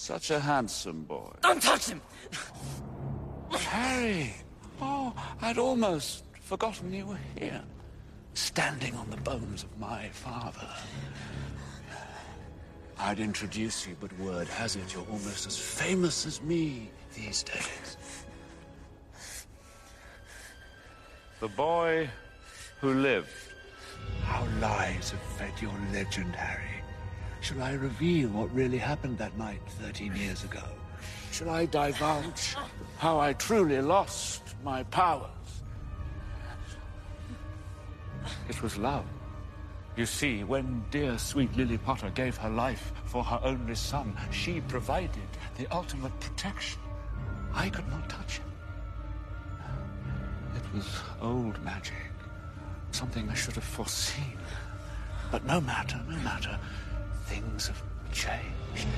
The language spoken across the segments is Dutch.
Such a handsome boy. Don't touch him! Harry! Oh, I'd almost forgotten you were here. Standing on the bones of my father. I'd introduce you, but word has it you're almost as famous as me these days. The boy who lived. How lies have fed your legend, Harry. Shall I reveal what really happened that night 13 years ago? Shall I divulge how I truly lost my powers? It was love. You see, when dear sweet Lily Potter gave her life for her only son, she provided the ultimate protection. I could not touch him. It was old magic, something I should have foreseen. But no matter, no matter. Things have changed.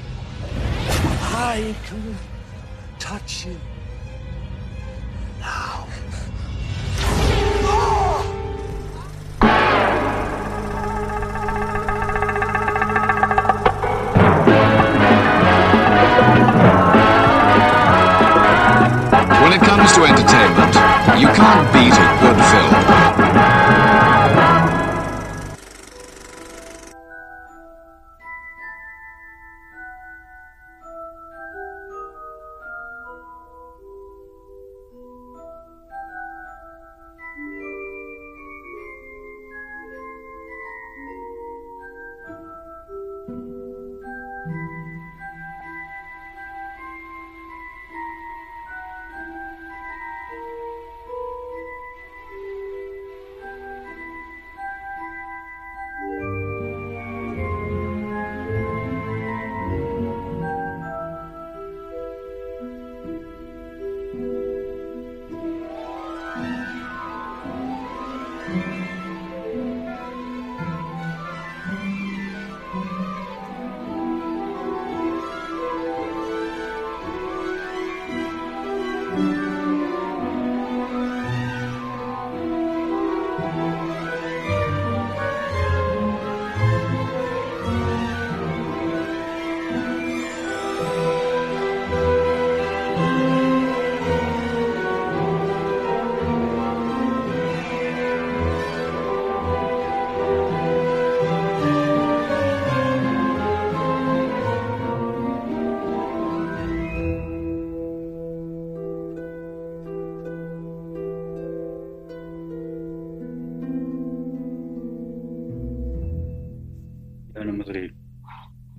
I can touch you now. When it comes to entertainment, you can't beat a good film.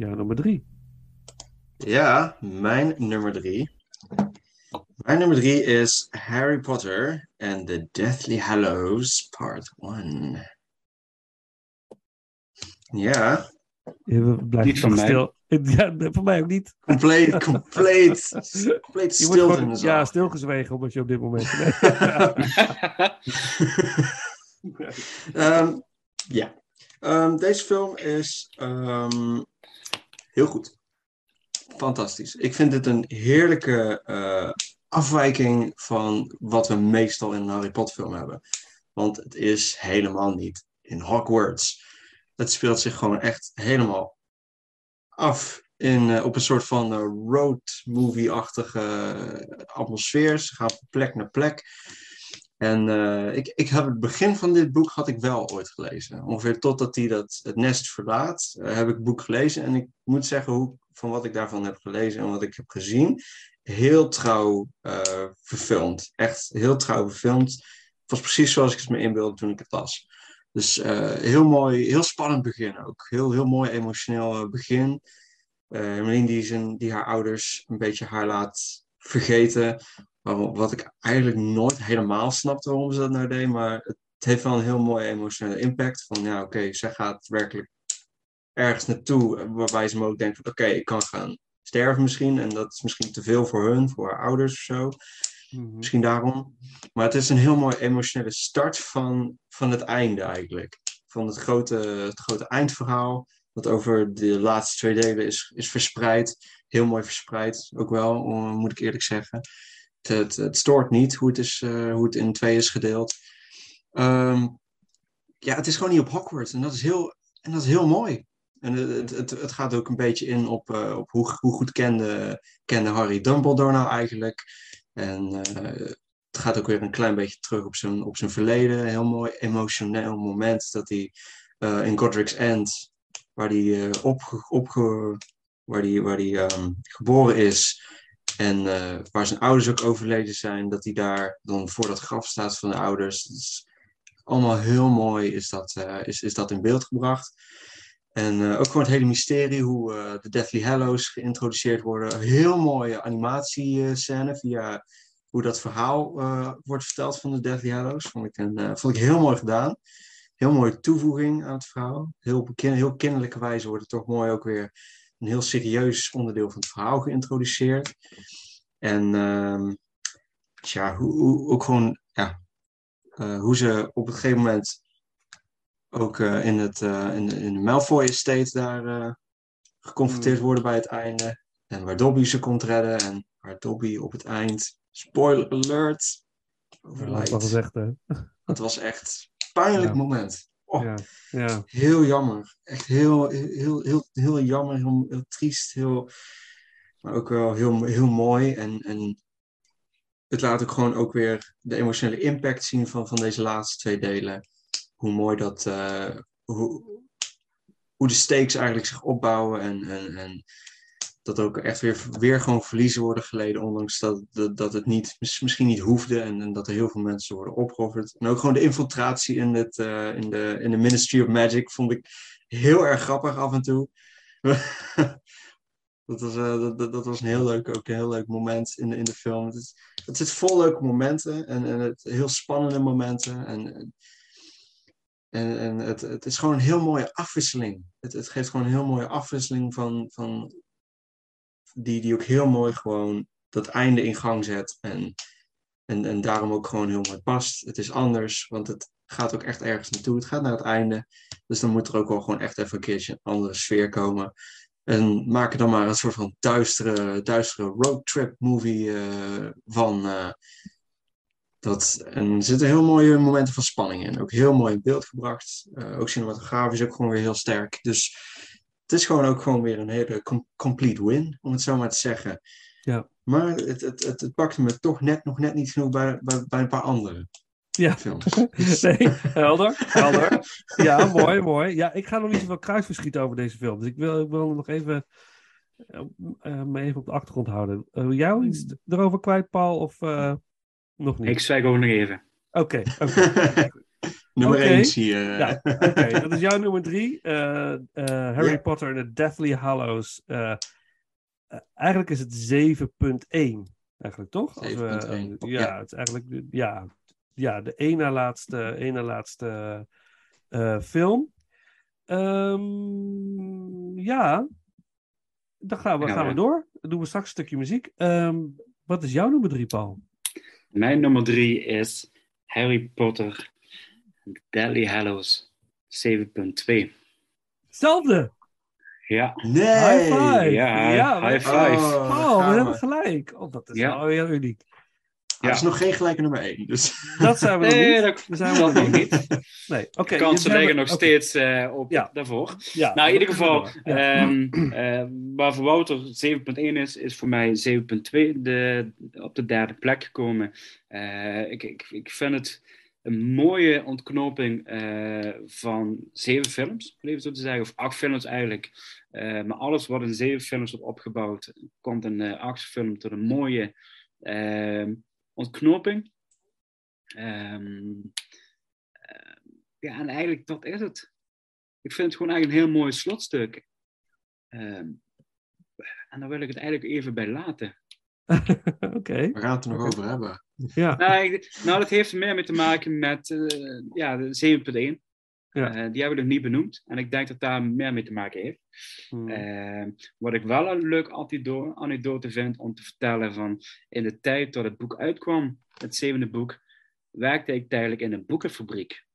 Ja, nummer drie. Ja, mijn nummer drie. Mijn nummer drie is Harry Potter and the Deathly Hallows Part 1. Ja, blijft Niet van stil. Ja, voor mij ook niet. compleet, compleet, compleet stil in gewoon de zaal. ja, stilgezwegen omdat je op dit moment... Ehm, ja, Ehm, deze film is ehm, heel goed. Fantastisch. Ik vind dit een heerlijke eh, afwijking van wat we meestal in een Harry Potter film hebben. Want het is helemaal niet in Hogwarts. Het speelt zich gewoon echt helemaal af in, eh, op een soort van eh, road movie-achtige atmosfeer. Ze gaan van plek naar plek. En eh, ik, ik heb het begin van dit boek had ik wel ooit gelezen. Ongeveer totdat hij dat, het nest verlaat, eh, heb ik het boek gelezen. En ik moet zeggen, hoe, van wat ik daarvan heb gelezen en wat ik heb gezien, heel trouw eh, verfilmd. Echt heel trouw verfilmd. Het was precies zoals ik het me inbeeldde toen ik het las. Dus heel mooi, heel spannend begin ook. Heel, heel mooi emotioneel begin. Hermeline die, zijn, die haar ouders een beetje haar laat vergeten. Waarom, wat ik eigenlijk nooit helemaal snapte waarom ze dat nou deed. Maar het heeft wel een heel mooie emotionele impact. Van ja, oké, zij gaat werkelijk ergens naartoe. eh, Waarbij ze me ook denkt van oké, ik kan gaan sterven misschien. En dat is misschien te veel voor hun, voor haar ouders of zo. Mhm. Misschien daarom. Maar het is een heel mooi emotionele start van, van het einde eigenlijk. Van het grote, het grote eindverhaal. Dat over de laatste twee delen is, is verspreid. Heel mooi verspreid ook wel, moet ik eerlijk zeggen. Het, het, stoort niet hoe het, is, eh, hoe het in twee is gedeeld. Ehm, ja, het is gewoon niet op Hogwarts. En dat is heel, en dat is heel mooi. En het, het, het gaat ook een beetje in op, eh, op hoe, hoe goed kende, kende Harry Dumbledore nou eigenlijk. En eh, het gaat ook weer een klein beetje terug op zijn, op zijn verleden. Een heel mooi emotioneel moment dat hij in Godric's End, waar hij, opge, waar hij, waar ehm, geboren is en eh, waar zijn ouders ook overleden zijn, dat hij daar dan voor dat graf staat van de ouders. Allemaal heel mooi is dat, eh, is, is dat in beeld gebracht. En eh, ook gewoon het hele mysterie, hoe de Deathly Hallows geïntroduceerd worden. Heel mooie animatiescène via hoe dat verhaal wordt verteld van de Deathly Hallows. Vond ik, een, vond ik heel mooi gedaan. Heel mooie toevoeging aan het verhaal. Heel, heel kinderlijke wijze wordt het toch mooi ook weer een heel serieus onderdeel van het verhaal geïntroduceerd. En ehm, tja, hoe, hoe, ook gewoon, ja, eh, hoe ze op een gegeven moment ook eh, in, het, eh, in, de, in de Malfoy Estate daar eh, geconfronteerd worden bij het einde. En waar Dobby ze komt redden en waar Dobby op het eind, spoiler alert, Ja, dat overlijdt. hè? Dat was echt een pijnlijk Ja. moment. Oh, Ja, ja. Heel jammer. Echt heel, heel, heel, heel jammer, heel, heel triest, heel, maar ook wel heel, heel mooi. En, en het laat ook gewoon ook weer de emotionele impact zien van, van deze laatste twee delen. Hoe mooi dat, eh, hoe, hoe de stakes eigenlijk zich opbouwen en, en, en dat ook echt weer, weer gewoon verliezen worden geleden, ondanks dat, dat, het niet, mis- misschien niet hoefde en, en dat er heel veel mensen worden opgeofferd. En ook gewoon de infiltratie in, het, eh, in, de, in de Ministry of Magic vond ik heel erg grappig af en toe. dat, was, eh, dat, dat was een heel leuk, ook een heel leuk moment in de, in de film. Het, is, het zit vol leuke momenten en, en het, heel spannende momenten. En, en, en het, het is gewoon een heel mooie afwisseling. Het, het geeft gewoon een heel mooie afwisseling van, van die, die ook heel mooi gewoon dat einde in gang zet. En, en, en daarom ook gewoon heel mooi past. Het is anders, want het gaat ook echt ergens naartoe. Het gaat naar het einde. Dus dan moet er ook wel gewoon echt even een keertje een andere sfeer komen. En maak dan maar een soort van duistere, duistere roadtrip movie eh, van. eh, dat, en er zitten heel mooie momenten van spanning in. Ook heel mooi in beeld gebracht. Eh, ook cinematografisch ook gewoon weer heel sterk. Dus het is gewoon ook gewoon weer een hele com- complete win, om het zo maar te zeggen. Ja. Maar het, het, het, het pakte me toch net nog net niet genoeg bij, bij, bij een paar andere Ja. films. Nee, helder, helder. Ja, mooi, mooi. Ja, ik ga nog niet zoveel kruisverschieten over deze film. Dus ik wil, ik wil nog even, eh, eh, me even op de achtergrond houden. Eh, wil jij iets erover kwijt, Paul, of eh, nog niet? Ik zwijg ook nog even. Oké, oké. Nummer Oké. 1 zie je. Ja, oké. Dat is jouw nummer drie. Eh, eh, Harry Ja. Potter en de Deathly Hallows. Eh, eigenlijk is het 7.1. Eigenlijk toch? Als we, 7.1, ja, ja. het is eigenlijk de- ja, ja, de één na laatste, één na laatste eh, film. Ehm, ja, dan gaan we, Ja, gaan we door. Dan doen we straks een stukje muziek. Ehm, wat is jouw nummer drie, Paul? Mijn nummer drie is Harry Potter Deadly Hallows 7.2. Hetzelfde! Ja, Nee! High five! ja, Ja, we- high five. Oh, Oh, we we. hebben gelijk. Oh, dat is Ja. wel heel uniek. Er is nog geen gelijke nummer 1. Dus. Dat zijn we nog Nee, niet. dat, We zijn we dat nog nog niet. Nee, oké. De kansen liggen nog oké, steeds eh, op Ja. daarvoor. Ja, Nou, in ieder we geval, ehm, eh, waar voor Wouter 7.1 is, is voor mij 7.2 de, op de derde plek gekomen. Eh, ik, ik, ik vind het een mooie ontknoping eh, van zeven films, om even zo te zeggen, of acht films eigenlijk. Eh, maar alles wat in zeven films wordt opgebouwd, komt in de achtste film tot een mooie ehm, ontknoping. Ehm, eh, ja, en eigenlijk dat is het. Ik vind het gewoon eigenlijk een heel mooi slotstuk. Ehm, en daar wil ik het eigenlijk even bij laten. Oké, We gaan het er nog over hebben. Ja. Nou, nou, dat heeft er meer mee te maken met eh, ja, de 7.1. Ja. Eh, die hebben we nog niet benoemd. En ik denk dat daar meer mee te maken heeft. Hmm. Ehm, wat ik wel een leuk anekdote vind om te vertellen van in de tijd dat het boek uitkwam, het zevende boek, werkte ik tijdelijk in een boekenfabriek.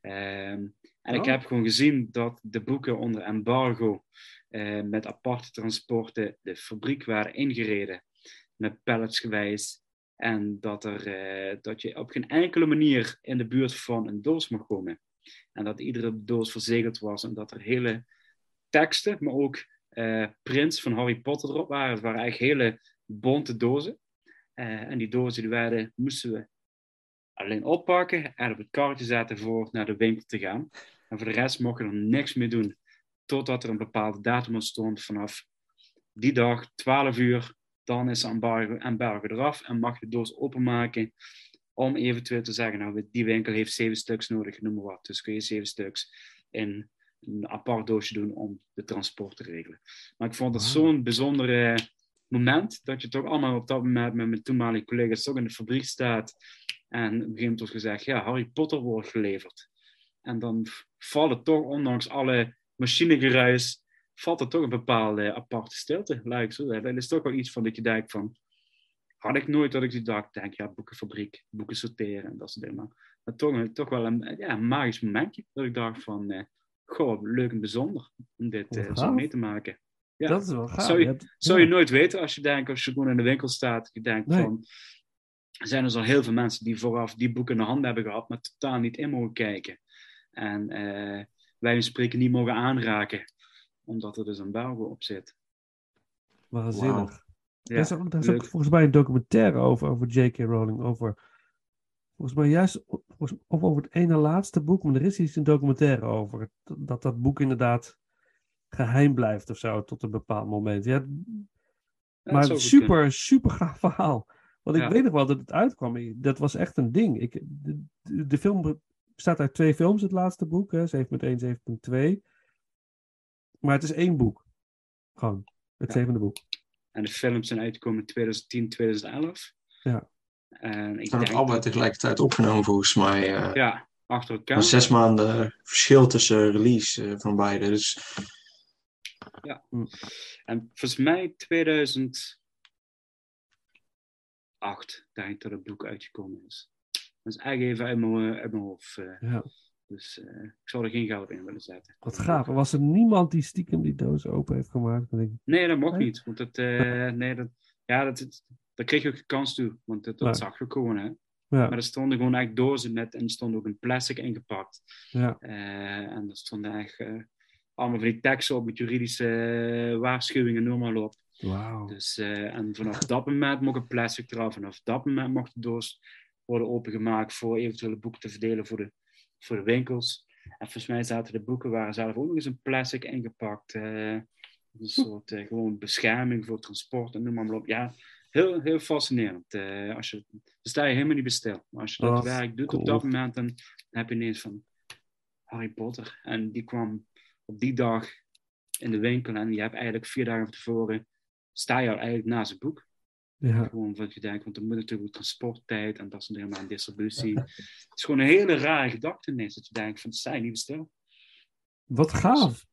Ehm, en ik Oh. heb gewoon gezien dat de boeken onder embargo eh, met aparte transporten de fabriek waren ingereden, met pallets gewijs. En dat, er, eh, dat je op geen enkele manier in de buurt van een doos mag komen. En dat iedere doos verzegeld was en dat er hele teksten, maar ook uh, prints van Harry Potter erop waren. Het waren eigenlijk hele bonte dozen. en die dozen die werden, moesten we alleen oppakken en op het karretje zetten voor naar de winkel te gaan. En voor de rest mochten we er niks mee doen. Totdat er een bepaalde datum stond vanaf die dag, 12 uur, dan is de embargo, embargo eraf en mag je de doos openmaken om eventueel te zeggen, nou, die winkel heeft zeven stuks nodig, noem maar wat. Dus kun je zeven stuks in een apart doosje doen om de transport te regelen. Maar ik vond het zo'n bijzonder moment, dat je toch allemaal op dat moment met mijn toenmalige collega's toch in de fabriek staat. En op een gegeven moment wordt gezegd, ja, Harry Potter wordt geleverd. En dan valt het toch, ondanks alle machinegeruis, valt er toch een bepaalde aparte stilte, laat ik zo zeggen. Dat is toch wel iets van dat je denkt van, had ik nooit dat ik die dacht, denk, ja, boekenfabriek, boeken sorteren en dat soort dingen. Maar toch, toch wel een, ja, magisch momentje, dat ik dacht van, eh, goh, leuk en bijzonder om dit uh, zo mee te maken. Ja. Dat is wel gaaf. Zou je, zou je nooit weten als je denkt, als je gewoon in de winkel staat, je denkt van, zijn er dus al heel veel mensen die vooraf die boeken in de hand hebben gehad, maar totaal niet in mogen kijken. En uh, wij spreken niet mogen aanraken, omdat er dus een embargo op zit. Waanzinnig. Wow. Ja, daar is, ook, daar is ook volgens mij een documentaire over, over J.K. Rowling, over volgens mij juist of over het ene laatste boek, maar er is iets een documentaire over. Dat dat boek inderdaad geheim blijft of zo tot een bepaald moment. Ja, maar super, super gaaf verhaal. Want ik weet nog wel dat het uitkwam. Dat was echt een ding. Ik, de, de, film bestaat uit twee films, het laatste boek. 7.1, 7.2. Maar het is één boek. Gewoon. Het zevende boek. En de films zijn uitgekomen in 2010, 2011. Ja. En ik denk allebei tegelijkertijd opgenomen volgens mij. Uh, ja, achter elkaar. zes maanden verschil tussen release uh, van beide. Dus... Ja. Hm. En volgens mij 2008 denk ik dat het boek uitgekomen is. Dat is eigenlijk even uit mijn, uit mijn hoofd. Uh, ja. Dus uh, ik zou er geen goud in willen zetten. Wat gaaf. Was er niemand die stiekem die doos open heeft gemaakt? Nee, dat mocht niet. Want het, uh, nee, dat, ja, dat, daar kreeg je ook de kans toe, want dat, dat zag je gewoon. Hè. Ja. Maar er stonden gewoon echt dozen met, en er stond ook een plastic ingepakt. Ja. Uh, en er stonden echt allemaal van die teksten op met juridische waarschuwingen, noem maar op. Wow. Dus, en vanaf dat moment mocht het plastic eraf. Vanaf dat moment mocht de doos worden opengemaakt voor eventuele boeken te verdelen voor de, voor de winkels. En volgens mij zaten de boeken waren zelf ook nog eens een plastic ingepakt. een soort gewoon bescherming voor transport en noem maar op. Ja, heel, heel fascinerend. Uh, als je, dan sta je helemaal niet bestel. Maar als je dat werk doet op dat moment, dan heb je ineens van Harry Potter. En die kwam op die dag in de winkel en je hebt eigenlijk vier dagen van tevoren, sta je al eigenlijk naast het boek. Ja. Gewoon wat je denkt, want er moet natuurlijk ook transporttijd en dat soort dingen aan distributie. Het is gewoon een hele rare gedachte ineens, dat je denkt van, sta je niet bestel. Wat gaaf.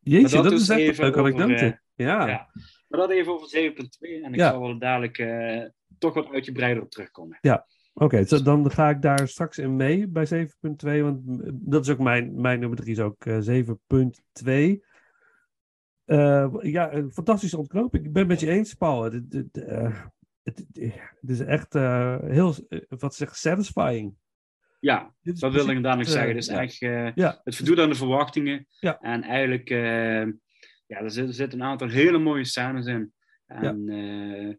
Jeetje, dat, is echt een leuke anekdote. Uh, ja. ja. Maar dat even over 7.2 en ik zal wel dadelijk uh, toch wat uitgebreider op terugkomen. Ja, oké. Okay, dan ga ik daar straks in mee bij 7.2, want dat is ook mijn, mijn nummer 3 is ook uh, 7.2. Uh, ja, een fantastische ontknoping. Ik ben het met je eens, Paul. Het, het, het, het is echt heel, wat zeg, satisfying. Ja, dat wil ik dadelijk zeggen. Dus ja. echt, ja. het voldoet aan de verwachtingen. Ja. En eigenlijk ja, er zitten zit een aantal hele mooie scènes in. En ja.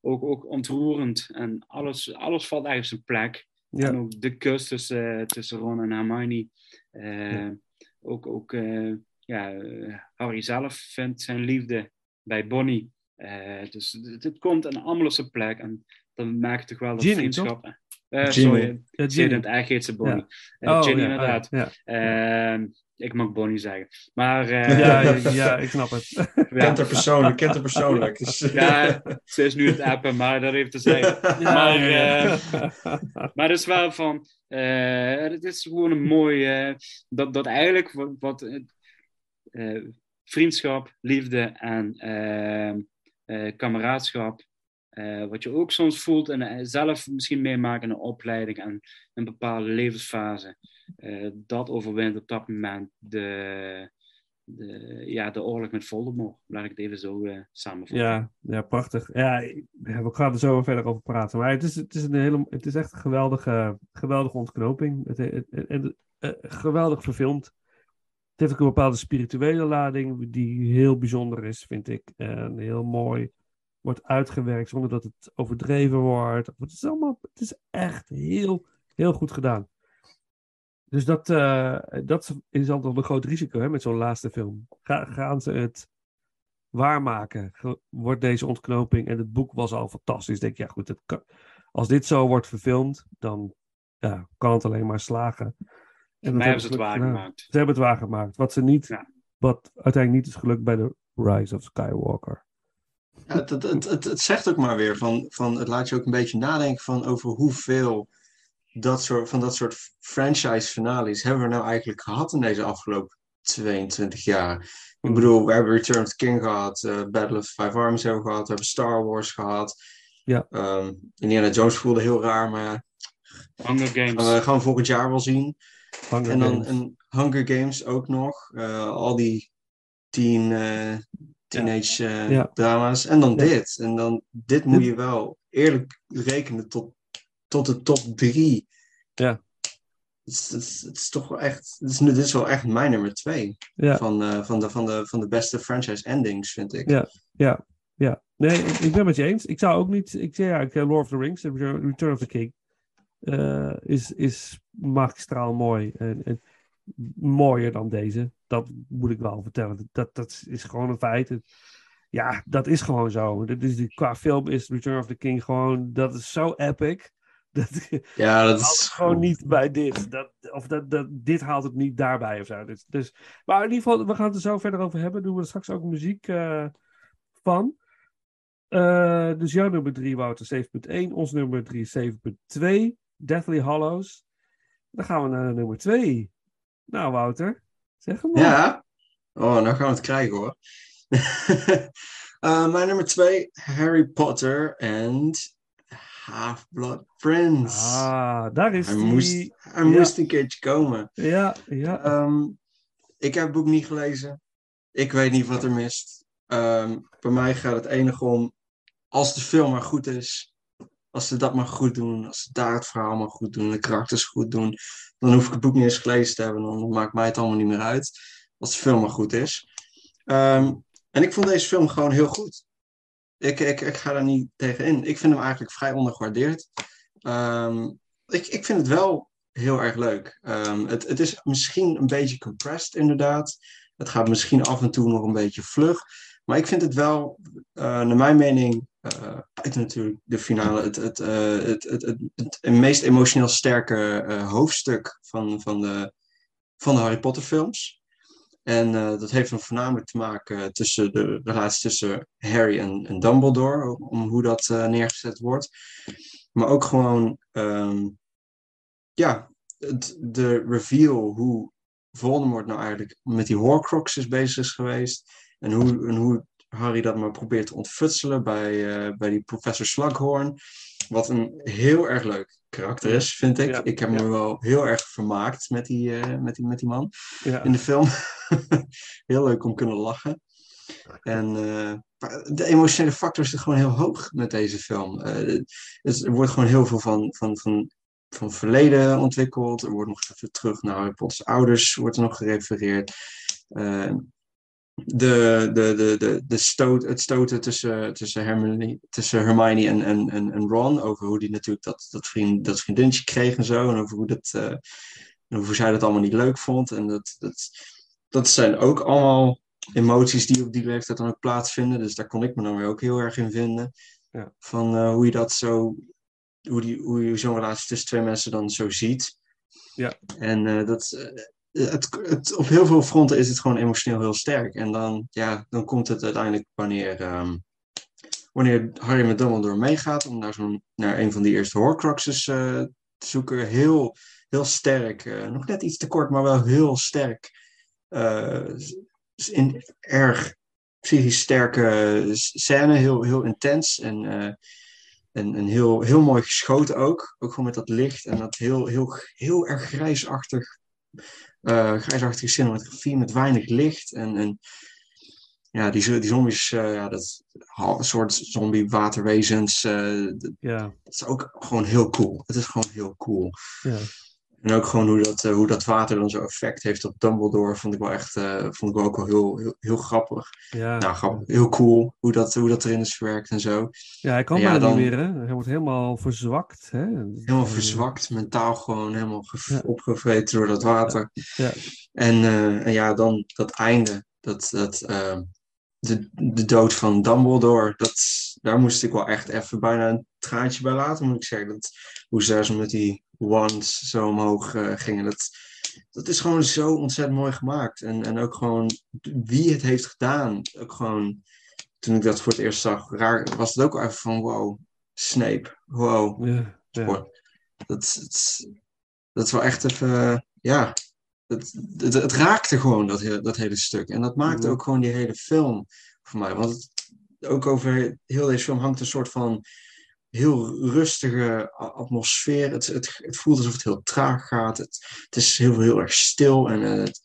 ook, ook ontroerend. En alles, alles valt eigenlijk op zijn plek. Ja. En ook de kus tussen, tussen Ron en Hermione. Uh, ja. Ook, ook uh, ja, Harry zelf vindt zijn liefde bij Bonnie. dus het, het, komt en allemaal op zijn plek. En dan maakt het toch wel dat Ginny, vriendschap... Uh, sorry, ja, Ginny. het eigenlijk heet ze Bonnie. Ja. Uh, Ginny, oh, inderdaad. Ja. Uh, ik mag Bonnie zeggen. Maar, uh, ja, ja, ik snap het. Ja. Kent haar persoonlijk, kent haar persoonlijk. Dus, ja, ze is nu het appen, maar dat heeft te zeggen. Ja, maar, uh, maar het is wel van, uh, het is gewoon een mooi, dat, dat eigenlijk wat, wat vriendschap, liefde en kameraadschap, wat je ook soms voelt en zelf misschien meemaken in een opleiding en een bepaalde levensfase. Dat overwint op dat moment de, de, ja, de oorlog met Voldemort. Laat ik het even zo uh, samenvatten. Ja, ja, prachtig. Ja, we gaan er zo verder over praten. Maar het is, het is, een hele, het is echt een geweldige, geweldige ontknoping. Geweldig verfilmd. Heeft ook een bepaalde spirituele lading die heel bijzonder is, vind ik. En heel mooi wordt uitgewerkt zonder dat het overdreven wordt. Het is allemaal, het is echt heel, heel goed gedaan. Dus dat, uh, dat is altijd een groot risico hè, met zo'n laatste film. Ga, gaan ze het waarmaken? Wordt deze ontknoping en het boek was al fantastisch. Denk ja goed, als dit zo wordt verfilmd, dan ja, kan het alleen maar slagen. En mij hebben ze het waargemaakt. Ze hebben het waargemaakt. Wat ze niet, wat uiteindelijk niet is gelukt bij de Rise of Skywalker. Ja, het, het, het, het, zegt ook maar weer van, van, het laat je ook een beetje nadenken van over hoeveel dat soort, van dat soort franchise finales hebben we nou eigenlijk gehad in deze afgelopen 22 jaar. Ik bedoel, we hebben Return of the King gehad, uh, Battle of Five Armies hebben we gehad, we hebben Star Wars gehad. Ja. Um, Indiana Jones voelde heel raar, maar Hunger Games. Gaan we volgend jaar wel zien. Hunger en dan een Hunger Games ook nog. Uh, al die teen, uh, teenage Ja. drama's. En dan Ja. dit. En dan dit moet je wel eerlijk rekenen tot, tot de top drie. Ja. Het is, het is, het is toch wel echt. Het is, dit is wel echt mijn nummer twee. Ja. Van, eh, van, de, van, de, van de beste franchise endings, vind ik. Ja. Ja, ja. Nee, ik, ik ben het met je eens. Ik zou ook niet... Ik zeg ja, ik, eh, Lord of the Rings, eh, Return of the King, eh, is, is magistraal mooi. En, en mooier dan deze. Dat moet ik wel vertellen. Dat, dat is gewoon een feit. Ja, dat is gewoon zo. Dat is, qua film is Return of the King gewoon... Dat is zo epic. Dat, Ja, dat haalt is. gewoon niet bij dit. Dat, of dat, dat, dit haalt het niet daarbij of zo. Dus, dus, maar in ieder geval, we gaan het er zo verder over hebben. Doen we er straks ook muziek eh, van. Eh, dus jouw nummer 3, Wouter, 7.1. Ons nummer 3 is 7.2. Deathly Hollows. Dan gaan we naar nummer 2. Nou, Wouter, zeg hem maar. Ja. Oh, nou gaan we het krijgen hoor. Eh, mijn nummer twee, Harry Potter en Half-Blood Prince. Ah, daar is hij die. moest, hij ja. moest een keertje komen. Ja, ja. Ehm, ik heb het boek niet gelezen. Ik weet niet wat er mist. Ehm, bij mij gaat het enige om, als de film maar goed is, als ze dat maar goed doen, als ze daar het verhaal maar goed doen, de karakters goed doen, dan hoef ik het boek niet eens gelezen te hebben, dan maakt mij het allemaal niet meer uit. Als de film maar goed is. Ehm, en ik vond deze film gewoon heel goed. Ik, ik, ik ga daar niet tegen in. Ik vind hem eigenlijk vrij ondergewaardeerd. Ehm, ik, ik vind het wel heel erg leuk. Ehm, het, het is misschien een beetje compressed, inderdaad. Het gaat misschien af en toe nog een beetje vlug. Maar ik vind het wel, eh, naar mijn mening, buiten natuurlijk de finale, het, het, eh, het, het, het, meest emotioneel sterke hoofdstuk van, van, de, van de Harry Potter films. En dat heeft dan voornamelijk te maken tussen de relatie tussen Harry en, en Dumbledore, om hoe dat neergezet wordt. Maar ook gewoon, ehm, ja, het, de reveal hoe Voldemort nou eigenlijk met die Horcruxes bezig is geweest. En hoe, en hoe Harry dat maar probeert te ontfutselen bij, eh, bij die professor Slughorn. Wat een heel erg leuk karakter is, vind ik. Ja, Ik heb ja. me wel heel erg vermaakt met die, eh, met die, met die man ja. in de film. heel leuk om kunnen lachen. En eh, de emotionele factor is gewoon heel hoog met deze film. Eh, het, er wordt gewoon heel veel van, van, van, van verleden ontwikkeld. Er wordt nog even terug naar Harry Potter's ouders wordt er nog gerefereerd. Eh, de, de, de, de, de stoot, het stoten tussen, tussen, Hermione, tussen Hermione en, en, en, en Ron. Over hoe die natuurlijk dat, dat, vriend, dat vriendinnetje kreeg en zo. En over hoe, dat, eh, en over hoe zij dat allemaal niet leuk vond. En dat, dat, dat zijn ook allemaal emoties die op die leeftijd dan ook plaatsvinden. Dus daar kon ik me dan weer ook heel erg in vinden. Ja. Van eh, hoe je dat zo, hoe, die, hoe je zo'n relatie tussen twee mensen dan zo ziet. Ja. En eh, dat, het, op heel veel fronten is het gewoon emotioneel heel sterk. En dan, ja, dan komt het uiteindelijk wanneer, ehm, wanneer Harry met Dumbledore meegaat om naar, zo'n, naar een van die eerste Horcruxes eh, te zoeken. Heel, heel sterk. eh, nog net iets te kort, maar wel heel sterk. eh, in erg psychisch sterke scène, heel, heel intens en, eh, en, en heel, heel mooi geschoten ook. Ook gewoon met dat licht en dat heel, heel, heel erg grijsachtig, eh grijsachtige cinematografie met weinig licht. En, en ja, die, die zombies, eh, ja, dat soort zombie waterwezens, eh, dat ja, is ook gewoon heel cool. Het is gewoon heel cool. ja. En ook gewoon hoe dat, eh, hoe dat water dan zo effect heeft op Dumbledore, vond ik wel echt, eh, vond ik wel ook wel heel, heel, heel grappig. Ja, Nou, grappig, heel cool hoe dat, hoe dat erin is verwerkt en zo. ja hij kan Ja, bijna dan- niet meer, hè? Hij wordt helemaal verzwakt. Hè? Helemaal verzwakt, mentaal gewoon helemaal Ja. opgevreten door dat water. Ja. En, eh, en ja, dan dat einde, dat, dat, de, de dood van Dumbledore, dat, daar moest ik wel echt even bijna een traantje bij laten, moet ik zeggen. Dat, hoe ze daar met die wands zo omhoog eh, gingen, dat, dat is gewoon zo ontzettend mooi gemaakt. En, en ook gewoon wie het heeft gedaan, ook gewoon, toen ik dat voor het eerst zag, raar, was het ook even van wow, Snape, wow. Dat, dat, dat is wel echt even, ja, het, het, het raakte gewoon dat, hele- dat hele stuk. En dat maakte Ja. ook gewoon die hele film voor mij. Want het, ook over heel deze film hangt een soort van heel rustige atmosfeer. Het, het, het voelt alsof het heel traag gaat. Het, het is heel, heel erg stil. En, eh, het,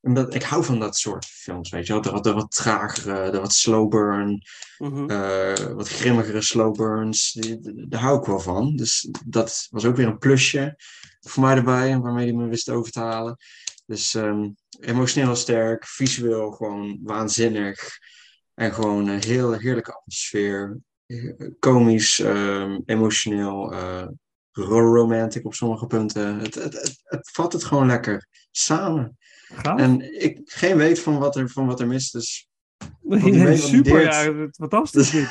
en dat, ik hou van dat soort films, weet je wel. De, wat- de wat tragere, de wat slow burn Mhm. eh, wat grimmigere slow burns. Die, die- daar hou ik wel van. Dus dat was ook weer een plusje voor mij erbij, waarmee hij me wist over te halen. Dus ehm, emotioneel sterk, visueel gewoon waanzinnig. En gewoon een heel heerlijke atmosfeer. Komisch, ehm, emotioneel, eh, ro- romantic op sommige punten. Het, het, het, het vat het gewoon lekker samen. Gaaf. En ik geen weet van wat er, van wat er mist. Dus Nee, super, ja, fantastisch.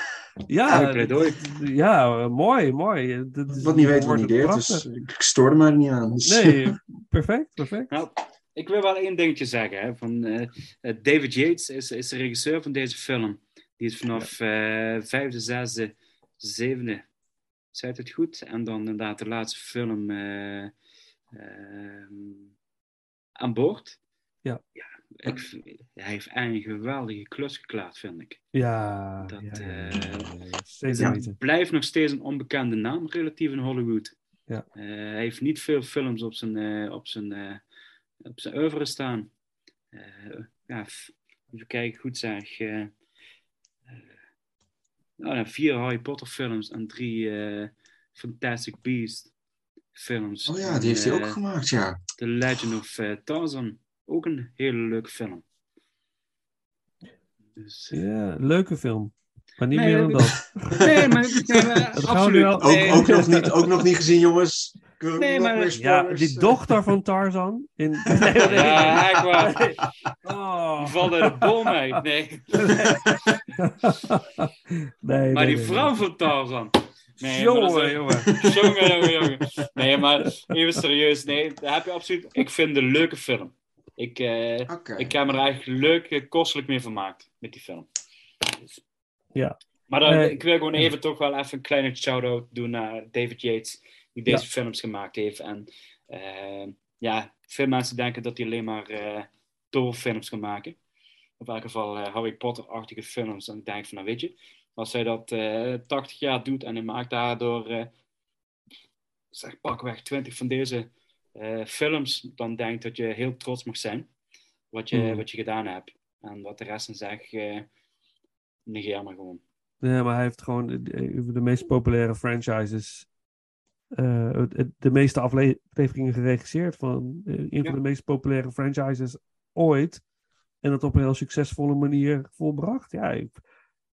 Ja, ja, eh, mooi, mooi. Is- wat niet weet, wat wordt niet deert. Dus ik stoorde me er niet aan. Dus, Nee, perfect, perfect. Nou, ik wil wel één dingetje zeggen. Hè, van, eh, eh, David Yates is, is de regisseur van deze film. Die is vanaf eh, vijfde, zesde, zevende, zei het goed? En dan inderdaad de laatste film aan boord. Ja. ja ik, hij heeft een geweldige klus geklaard, vind ik. Ja, Dat, ja, blijft nog steeds een onbekende naam, relatief in Hollywood. Ja. Hij heeft niet veel films op zijn, op zijn, op zijn oeuvre staan. Eh, ja, even kijken, goed zeg. eh, eh, nou, ja, vier Harry Potter films en drie eh, Fantastic Beasts films. Oh ja, die heeft hij ook gemaakt, ja. The Legend of Tarzan. Ook een hele leuke film. Dus, Ja, leuke film. Maar niet Nee, meer dan dat- nee, maar, nee, maar Dat gaan we absoluut. al- Ook, Nee. ook, nog niet, ook nog niet gezien, jongens. Nee, maar- Ja, die dochter van Tarzan. In... Nee, nee. Ja, echt waar. Oh. Die valt uit de boom uit. Nee. nee, Maar die vrouw van Tarzan. Nee, maar dat Jongen, jongen. Jongen, jongen, jongen. Nee, maar even serieus. Nee, daar heb je absoluut... Ik vind het een leuke film. Ik, eh, ik heb me er eigenlijk leuk, eh, kostelijk mee vermaakt met die film. Ja. Maar dan, Eh, ik wil gewoon even toch wel even een kleine shout-out doen naar David Yates, die deze Ja. films gemaakt heeft. En eh, ja, veel mensen denken dat hij alleen maar eh films kan maken. Of in elk geval Harry Potter-achtige films. En ik denk van, nou weet je, als hij dat eh 80 jaar doet en hij maakt daardoor, zeg pakweg 20 van deze films, dan denk ik dat je heel trots mag zijn wat je, Hmm. wat je gedaan hebt. En wat de rest dan zegt, negeer maar gewoon. Nee, maar hij heeft gewoon de, de- de meest populaire franchises. eh, de meeste afleveringen geregisseerd van eh, een Ja. van de meest populaire franchises ooit. En dat op een heel succesvolle manier volbracht. Ja, ik,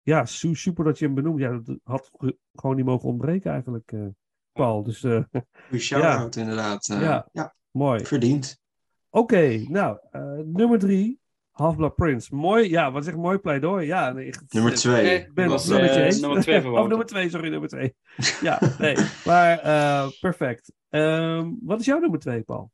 ja su- super dat je hem benoemt. Ja, dat had ge- gewoon niet mogen ontbreken eigenlijk, eh, Paul. Dus eh, shout-out, inderdaad. Eh, Ja. ja. mooi. verdiend. Oké, nou, eh, nummer drie. Half-Blood Prince. Mooi, ja, wat zeg mooi pleidooi. Ja, nee, ik- Nummer twee. Nee, Ik ben was, nummer eh, eens. nummer twee Of nummer twee, sorry, nummer twee. ja, nee. Maar eh, perfect. Ehm, wat is jouw nummer twee, Paul?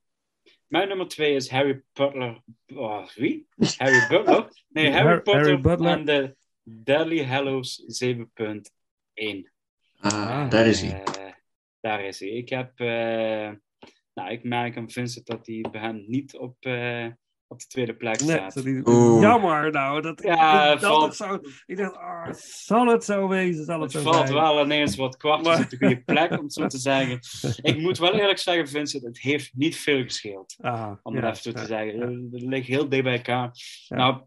Mijn nummer twee is Harry Potter. Oh, wie? Harry Butler? Nee, Har- Harry Potter Harry Butler. en de Deadly Hallows 7.1. Ah, daar is hij. Eh, daar is hij. Ik heb... eh, nou, ik merk aan Vincent dat hij bij hem niet op, eh, op de tweede plek Nee, staat. die- jammer nou. Dat, Ja, ik, dat valt- het zo, ik dacht, ah, zal het zo wezen? Zal het, Het zo valt zijn? wel ineens wat kwartjes Maar- op de goede plek, om het zo te zeggen. Ik moet wel eerlijk zeggen, Vincent, het heeft niet veel gescheeld. Ah, Om ja, het even zo te ja, zeggen. ja. Het ligt heel dicht bij elkaar. Ja. Nou,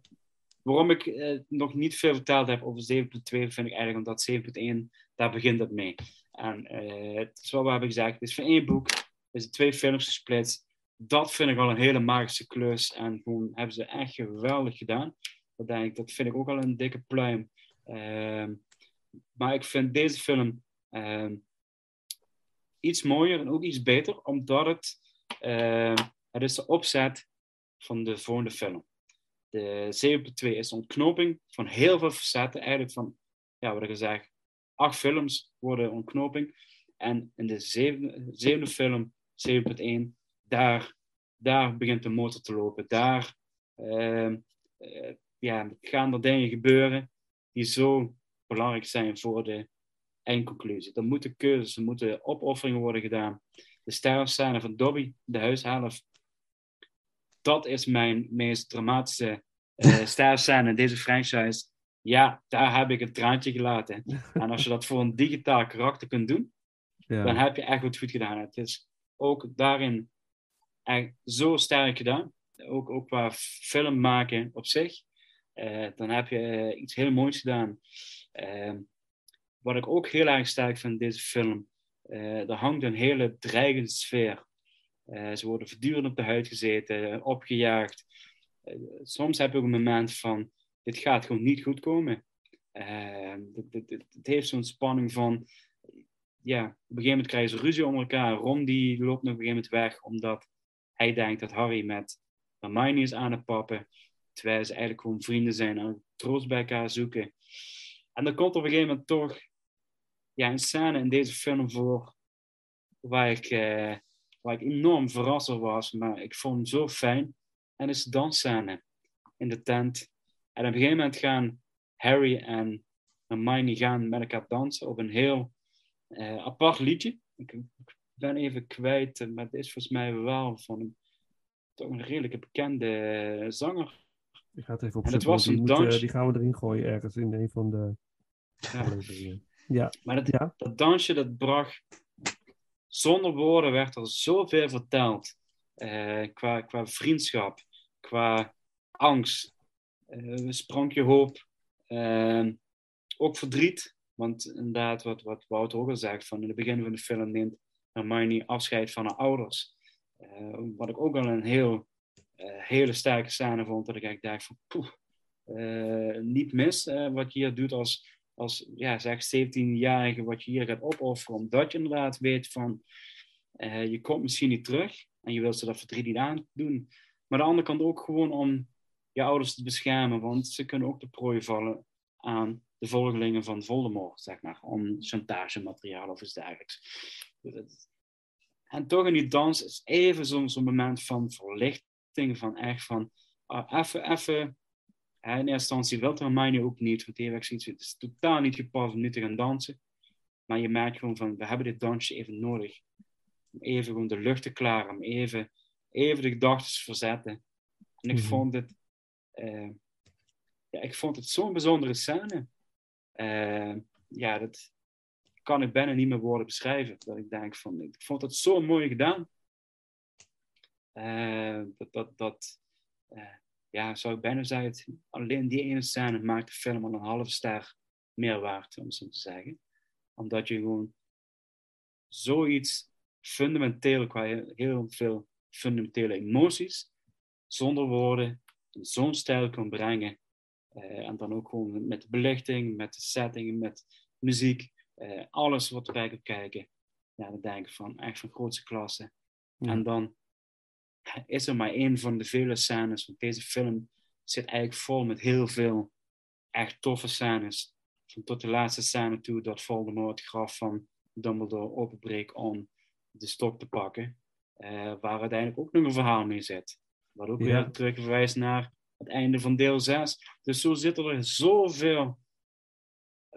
waarom ik eh, nog niet veel verteld heb over 7.2, vind ik eigenlijk omdat 7.1, daar begint het mee. En eh, wat we hebben gezegd, het is van één boek. is in twee films gesplitst. Dat vind ik al een hele magische klus. En gewoon hebben ze echt geweldig gedaan. Dat, denk ik, dat vind ik ook al een dikke pluim. Ehm, maar ik vind deze film ehm, iets mooier en ook iets beter, omdat het, ehm, het is de opzet van de volgende film. De 7.2 is een ontknoping van heel veel facetten. Eigenlijk van, ja, wat ik gezegd, acht films worden ontknoping. En in de zevende, zevende film, 7.1, daar, daar begint de motor te lopen. Daar uh, uh, ja, gaan er dingen gebeuren die zo belangrijk zijn voor de eindconclusie. Er moeten keuzes, er moeten opofferingen worden gedaan. De sterfscène van Dobby, de huishelft, dat is mijn meest dramatische uh, sterfscène in deze franchise. Ja, daar heb ik een traantje gelaten. En als je dat voor een digitaal karakter kunt doen, ja. dan heb je echt wat goed gedaan. Het is ook daarin zo sterk gedaan. Ook, ook qua film maken op zich. Uh, dan heb je iets heel moois gedaan. Uh, wat ik ook heel erg sterk vind in deze film, uh, er hangt een hele dreigende sfeer. ze worden voortdurend op de huid gezeten, opgejaagd. soms heb je ook een moment van, dit gaat gewoon niet goed komen. het, heeft zo'n spanning van, ja, op een gegeven moment krijgen ze ruzie om elkaar. Ron die loopt nog op een gegeven moment weg, omdat hij denkt dat Harry met Hermione is aan het pappen. Terwijl ze eigenlijk gewoon vrienden zijn en troost bij elkaar zoeken. En dan komt op een gegeven moment toch ja, een scène in deze film voor waar ik, eh, waar ik enorm verrast was, maar ik vond hem zo fijn. En is de dansscène in de tent. En op een gegeven moment gaan Harry en Hermione gaan met elkaar dansen op een heel uh, apart liedje. Ben even kwijt, maar het is volgens mij wel van een, toch een redelijke bekende zanger. Ik ga het even opzoeken. Het was een die, gaan we erin gooien ergens in een van de ja. ja. Maar dat, ja. dat dansje, dat bracht... Zonder woorden werd er zoveel verteld. Uh, qua, qua vriendschap, qua angst, uh, sprankje hoop, uh, ook verdriet. Want inderdaad, wat, wat Wouter ook al zegt, van in het begin van de film neemt Hermione afscheid van haar ouders. wat ik ook al een heel uh, hele sterke scène vond. Dat ik eigenlijk dacht van, poeh, uh, niet mis wat je hier doet als, als ja, zeg 17-jarige, wat je hier gaat opofferen. Omdat je inderdaad weet van, je komt misschien niet terug. En je wilt ze dat verdriet niet aandoen. Maar aan de andere kant ook gewoon om je ouders te beschermen. Want ze kunnen ook de prooi vallen aan de volgelingen van Voldemort, zeg maar. Om chantagemateriaal of iets dergelijks. En toch in die dans is even zo'n zo moment van verlicht van echt van, uh, even, even, in eerste instantie wil Hermione ook niet, want die heeft het is totaal niet gepast om nu te gaan dansen. Maar je merkt gewoon van, we hebben dit dansje even nodig. Om even gewoon de lucht te klaren, om even, even de gedachten te verzetten. En ik mhm. vond het, uh, ja, ik vond het zo'n bijzondere scène. Uh, ja, dat kan ik bijna niet meer woorden beschrijven. Dat ik denk van, ik vond het zo mooi gedaan. Uh, dat, dat, dat uh, ja, zou ik bijna zeggen, alleen die ene scène maakt de film al een halve ster meer waard, om zo te zeggen. Omdat je gewoon zoiets fundamenteel, qua heel veel fundamentele emoties, zonder woorden, in zo'n stijl kan brengen. Uh, en dan ook gewoon met de belichting, met de setting, met muziek, alles wat erbij komt kijken. Ja, dan denk ik van echt van grootste klasse. Ja. En dan is er maar één van de vele scènes. Want deze film zit eigenlijk vol met heel veel echt toffe scènes. Van tot de laatste scène toe dat Voldemort het graf van Dumbledore openbreekt om de stok te pakken. Uh, waar uiteindelijk ook nog een verhaal mee zit. Wat ook ja. weer terugverwijst naar het einde van deel 6. Dus zo zitten er zoveel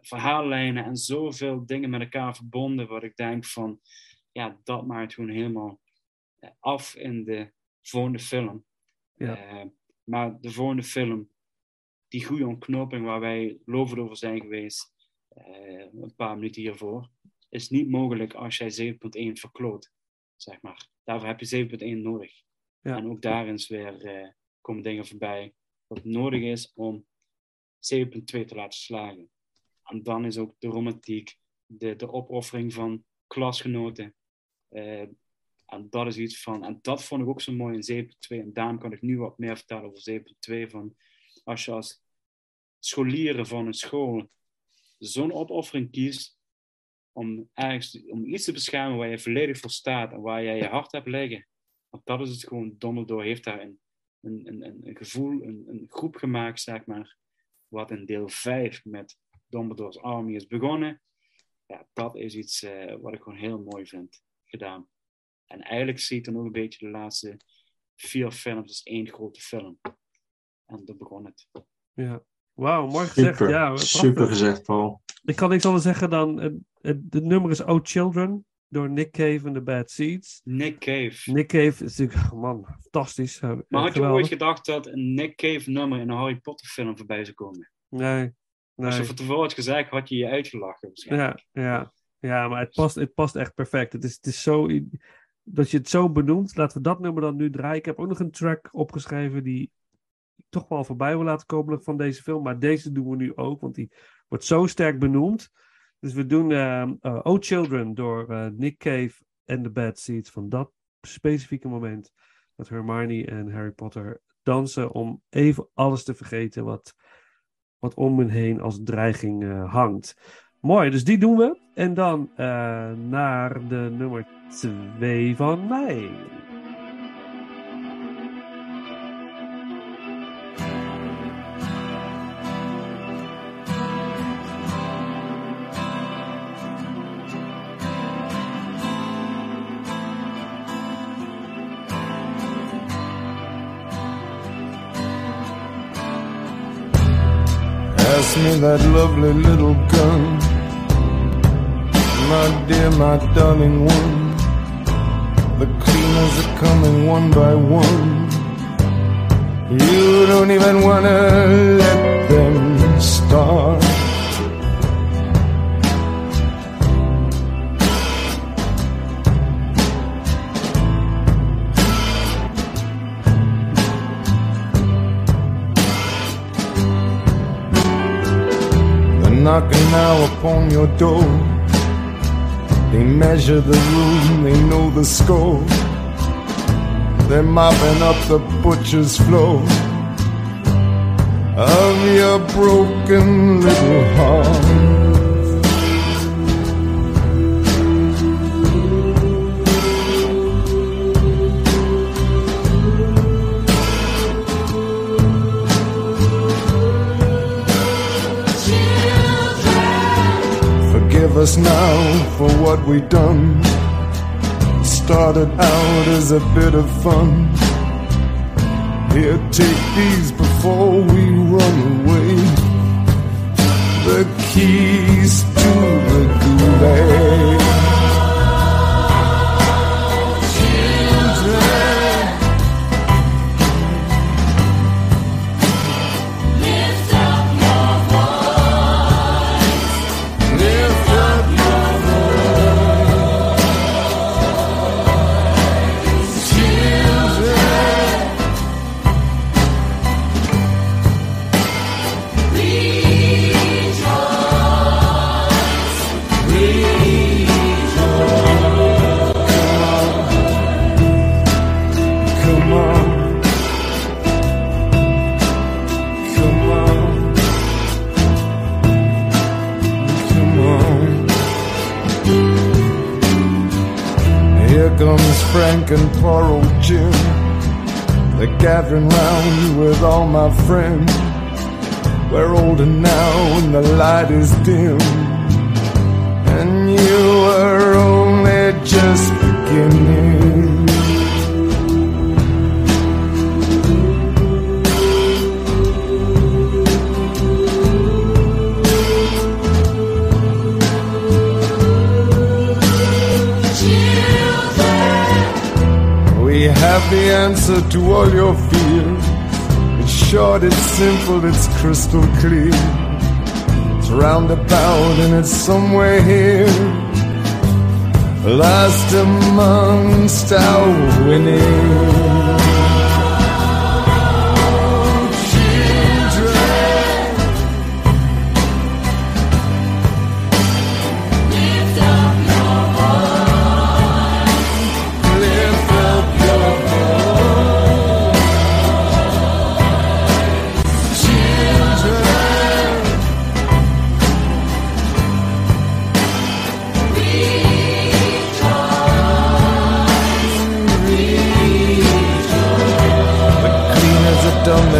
verhaallijnen en zoveel dingen met elkaar verbonden. Wat ik denk van, ja, dat maakt gewoon helemaal af in de volgende film. Ja. Uh, maar de volgende film, die goede ontknoping waar wij lovend over zijn geweest, uh, een paar minuten hiervoor, is niet mogelijk als jij 7.1 verkloot. Zeg maar. Daarvoor heb je 7.1 nodig. Ja. En ook daarin is weer, uh, komen dingen voorbij wat nodig is om 7.2 te laten slagen. En dan is ook de romantiek, de, de opoffering van klasgenoten, En dat is iets van, en dat vond ik ook zo mooi in 7.2. En daarom kan ik nu wat meer vertellen over 7.2. Van als je als scholieren van een school zo'n opoffering kiest om, ergens, om iets te beschermen waar je volledig voor staat en waar jij je hart hebt liggen. Want dat is het gewoon. Dumbledore heeft daar een, een, een, een gevoel, een, een groep gemaakt, zeg maar, wat in deel 5 met Dumbledore's Army is begonnen. Ja, dat is iets uh, wat ik gewoon heel mooi vind gedaan. En eigenlijk zie je dan ook een beetje de laatste vier films als één grote film. En dat begon het. Ja, wauw, mooi gezegd. Super, ja, super gezegd, Paul. Ik kan niks anders zeggen dan, het, het, het nummer is Oh Children door Nick Cave en The Bad Seeds. Nick Cave. Nick Cave is natuurlijk, man, fantastisch. Maar had je ooit gedacht dat een Nick Cave nummer in een Harry Potter film voorbij zou komen? Nee. Nee. Als je van tevoren had gezegd, had je je uitgelachen Ja, ja. ja maar het past, het past echt perfect. Het is, het is zo, dat je het zo benoemt. Laten we dat nummer dan nu draaien. Ik heb ook nog een track opgeschreven die ik toch wel voorbij wil laten komen van deze film. Maar deze doen we nu ook, want die wordt zo sterk benoemd. Dus we doen uh, uh, Oh Children door uh, Nick Cave en The Bad Seeds van dat specifieke moment. Dat Hermione en Harry Potter dansen om even alles te vergeten wat, wat om hen heen als dreiging hangt. Mooi, dus die doen we. En dan naar de nummer 2 van mij. Me that lovely little gun. My dear, my darling one. The cleaners are coming one by one. You don't even wanna let them start. Knocking now upon your door. They measure the room, they know the score. They're mopping up the butcher's floor of your broken little heart. Us now for what we done. Started out as a bit of fun. Here, take these before we run away. The keys to the gulag. Frank and poor old Jim. They're gathering round with all my friends. We're older now and the light is dim. And you are only just beginning. Have the answer to all your fears. It's short, it's simple, it's crystal clear. It's roundabout and it's somewhere here. Last amongst our winning.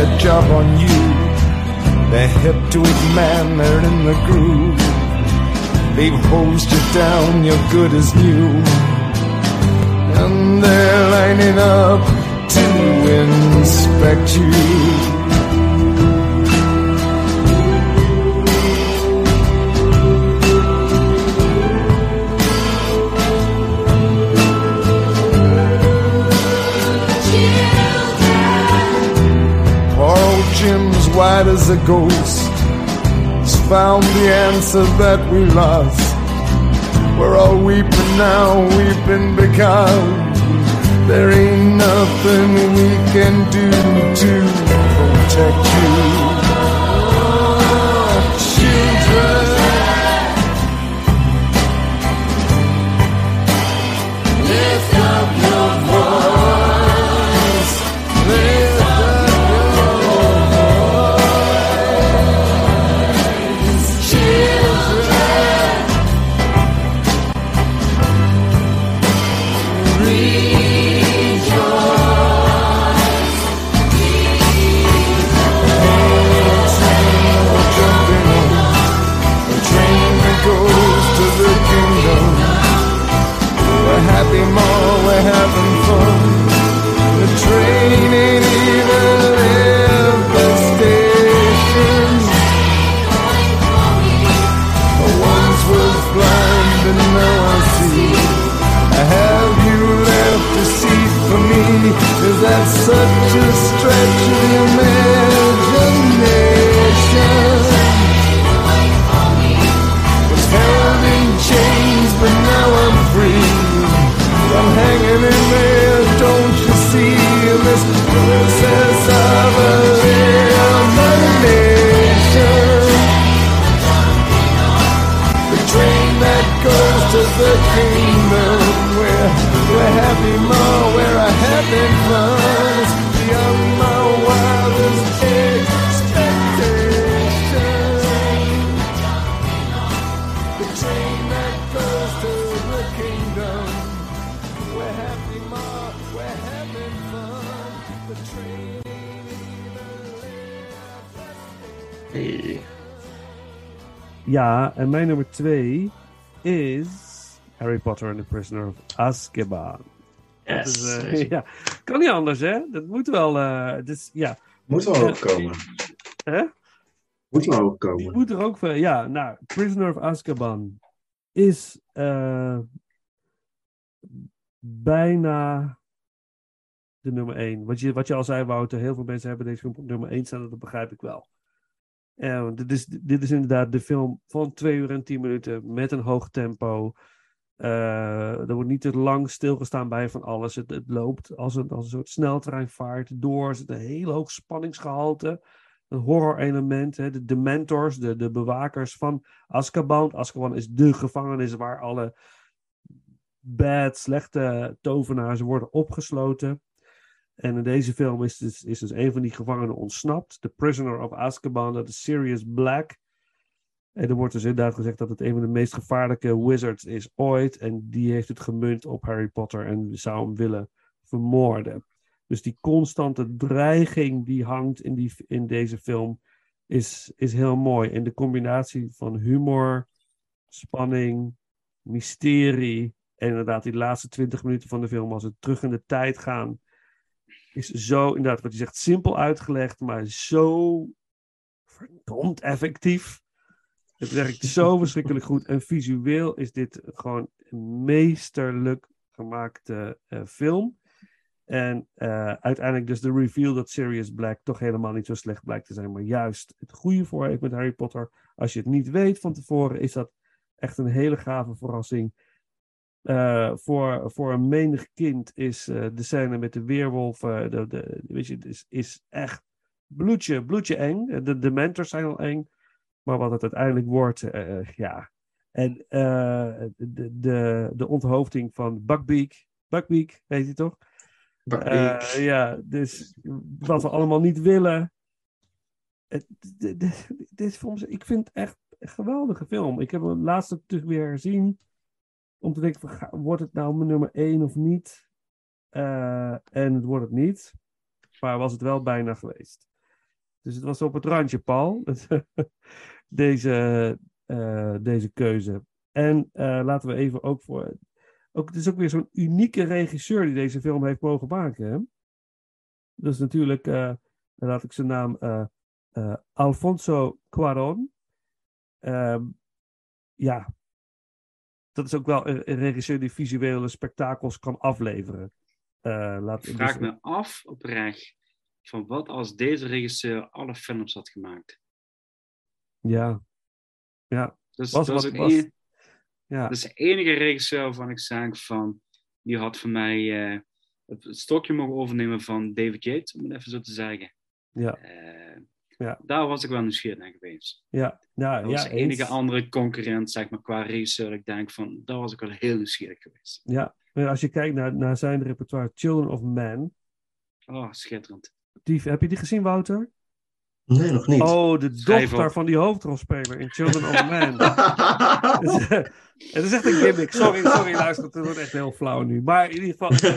Their job on you. They're hip to it, man, they're in the groove. They've hosed you down, you're good as new. And they're lining up to inspect you. White as a ghost. He's found the answer that we lost. We're all weeping now, weeping because there ain't nothing we can do to protect you. Ja, en mijn nummer twee is Harry Potter and the Prisoner of Azkaban. Dat Yes. is, eh, ja. Kan niet anders, hè? Dat moet wel. eh dus, ja. Moet wel ook komen. Hè? Moet wel ook Die komen. moet er ook van. Ja, nou, Prisoner of Azkaban is eh, bijna de nummer 1. Wat je, wat je al zei, Wouter, heel veel mensen hebben deze op nummer 1 staan, dat begrijp ik wel. Eh, dit, is, dit is inderdaad de film van 2 uur en 10 minuten met een hoog tempo. Eh, er wordt niet te lang stilgestaan bij van alles. Het, het loopt als een, als een soort sneltreinvaart door. Er zit een heel hoog spanningsgehalte een horror element. Hè? De dementors, de, de bewakers van Azkaban. Azkaban is de gevangenis waar alle bad, slechte tovenaars worden opgesloten. En in deze film is dus, is dus een van die gevangenen ontsnapt. The Prisoner of Azkaban, dat is Sirius Black. En er wordt dus inderdaad gezegd dat het een van de meest gevaarlijke wizards is ooit. En die heeft het gemunt op Harry Potter en zou hem willen vermoorden. Dus die constante dreiging die hangt in, die, in deze film is, is heel mooi. En de combinatie van humor, spanning, mysterie en inderdaad die laatste twintig minuten van de film als we terug in de tijd gaan, is zo inderdaad wat je zegt simpel uitgelegd, maar zo verdomd effectief. Het werkt zo verschrikkelijk goed en visueel is dit gewoon een meesterlijk gemaakte eh, film. En eh, uiteindelijk dus de reveal dat Sirius Black toch helemaal niet zo slecht blijkt te zijn, maar juist het goede voor heeft met Harry Potter. Als je het niet weet van tevoren, is dat echt een hele gave verrassing. Eh, voor, voor een menig kind is eh, de scène met de weerwolven, de, de, weet je, is, is echt bloedje, bloedje eng. De dementors zijn al eng, maar wat het uiteindelijk wordt, eh, ja. En eh, de, de, de onthoofding van Buckbeak, Buckbeak, weet je toch? Buckbeak. Eh, ja, dus wat we allemaal niet willen. De- de- dit film, ik vind het echt een geweldige film. Ik heb hem laatst natuurlijk weer gezien. Om te denken, wordt het nou nummer 1 of niet? Eh, en het wordt het niet. maar was het wel bijna geweest. Dus het was op het randje, Paul, deze, eh, deze keuze. En eh, laten we even ook voor. Ook, het is ook weer zo'n unieke regisseur die deze film heeft mogen maken. Hè? Dat is natuurlijk, uh, laat ik zijn naam, Alfonso Cuaron. Ehm, ja, dat is ook wel een, een, regisseur die visuele spektakels kan afleveren. laat, ik vraag dus- me af oprecht van wat als deze regisseur alle films had gemaakt. Ja, ja. Dus, was, dat, was, was, ja. dat is de enige regisseur waarvan ik zeg van, die had voor mij uh, het stokje mogen overnemen van David Yates, om het even zo te zeggen. Ja. Uh, ja. Daar was ik wel nieuwsgierig naar geweest. Ja, ja, dat was ja, de enige andere concurrent, zeg maar, qua regisseur. Ik denk van, daar was ik wel heel nieuwsgierig geweest. Ja, als je kijkt naar, naar zijn repertoire, Children of Man. Oh, schitterend. Die, heb je die gezien, Wouter? Nee, nog niet. Oh, de dochter van die hoofdrolspeler in Children of Man. het is echt een gimmick. Sorry, sorry, luister. Het wordt echt heel flauw nu. Maar in ieder geval...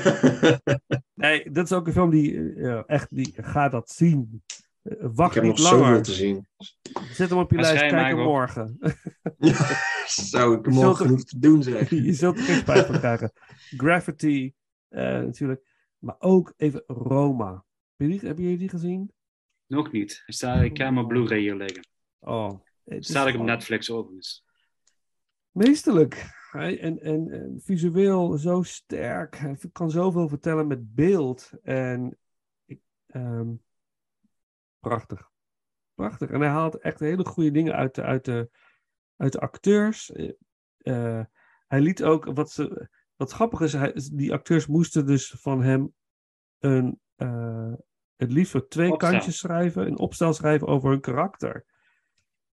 nee, dat is ook een film die uh, echt... Die, ga dat zien. Wacht Ik heb niet nog langer. zoveel te zien. Zet hem op je lijst. Kijk hem morgen. Zou ik morgen genoeg te doen zeg. je zult er geen spijt van krijgen. Gravity, uh, natuurlijk. Maar ook even Roma. Heb je die, heb je die gezien? Nog niet. Ik, sta, ik heb hem op Blu-ray hier liggen. Oh. Staat ik op Netflix overigens. Meesterlijk. En, en, en, visueel zo sterk. Hij kan zoveel vertellen met beeld. En ik, um, prachtig. Prachtig. En hij haalt echt hele goede dingen uit de, uit de, uit de acteurs. Uh, hij liet ook, wat, ze, wat grappig is, hij, die acteurs moesten dus van hem een, uh, het liefst voor twee Opstel. kantjes schrijven, een opstel schrijven over hun karakter.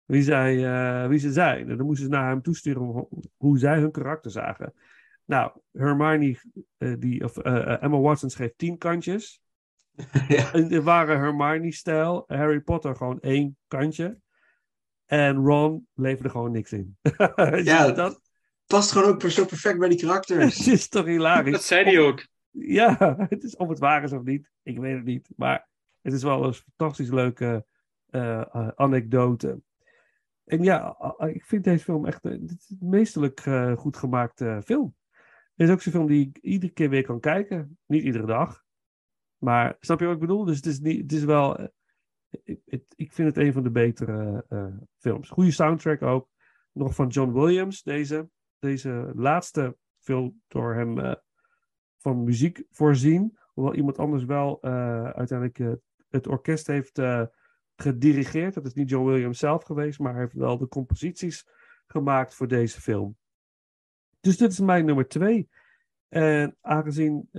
Wie, zij, uh, wie ze zijn. En dan moesten ze naar hem toesturen hoe, hoe zij hun karakter zagen. Nou, Hermione, die, of Emma Watson schreef tien kantjes. ja. Waren Hermione-stijl. Harry Potter gewoon één kantje. En Ron leverde gewoon niks in. ja, dat past gewoon ook zo perfect bij die karakters. Het is toch hilarisch. Dat zei hij ook. Ja, het is of het waar is of niet. Ik weet het niet. Maar het is wel een fantastisch leuke uh, anekdote. En ja, ik vind deze film echt een meesterlijk uh, goed gemaakte film. Het is ook zo'n film die ik iedere keer weer kan kijken. Niet iedere dag. Maar snap je wat ik bedoel? Dus het is, niet, het is wel. uh, Ik, ik vind het een van de betere uh, films. Goede soundtrack ook. Nog van John Williams, deze, deze laatste film door hem uh, van muziek voorzien. Hoewel iemand anders wel uiteindelijk het orkest heeft gedirigeerd. Dat is niet John Williams zelf geweest, maar hij heeft wel de composities gemaakt voor deze film. Dus dit is mijn nummer twee. En aangezien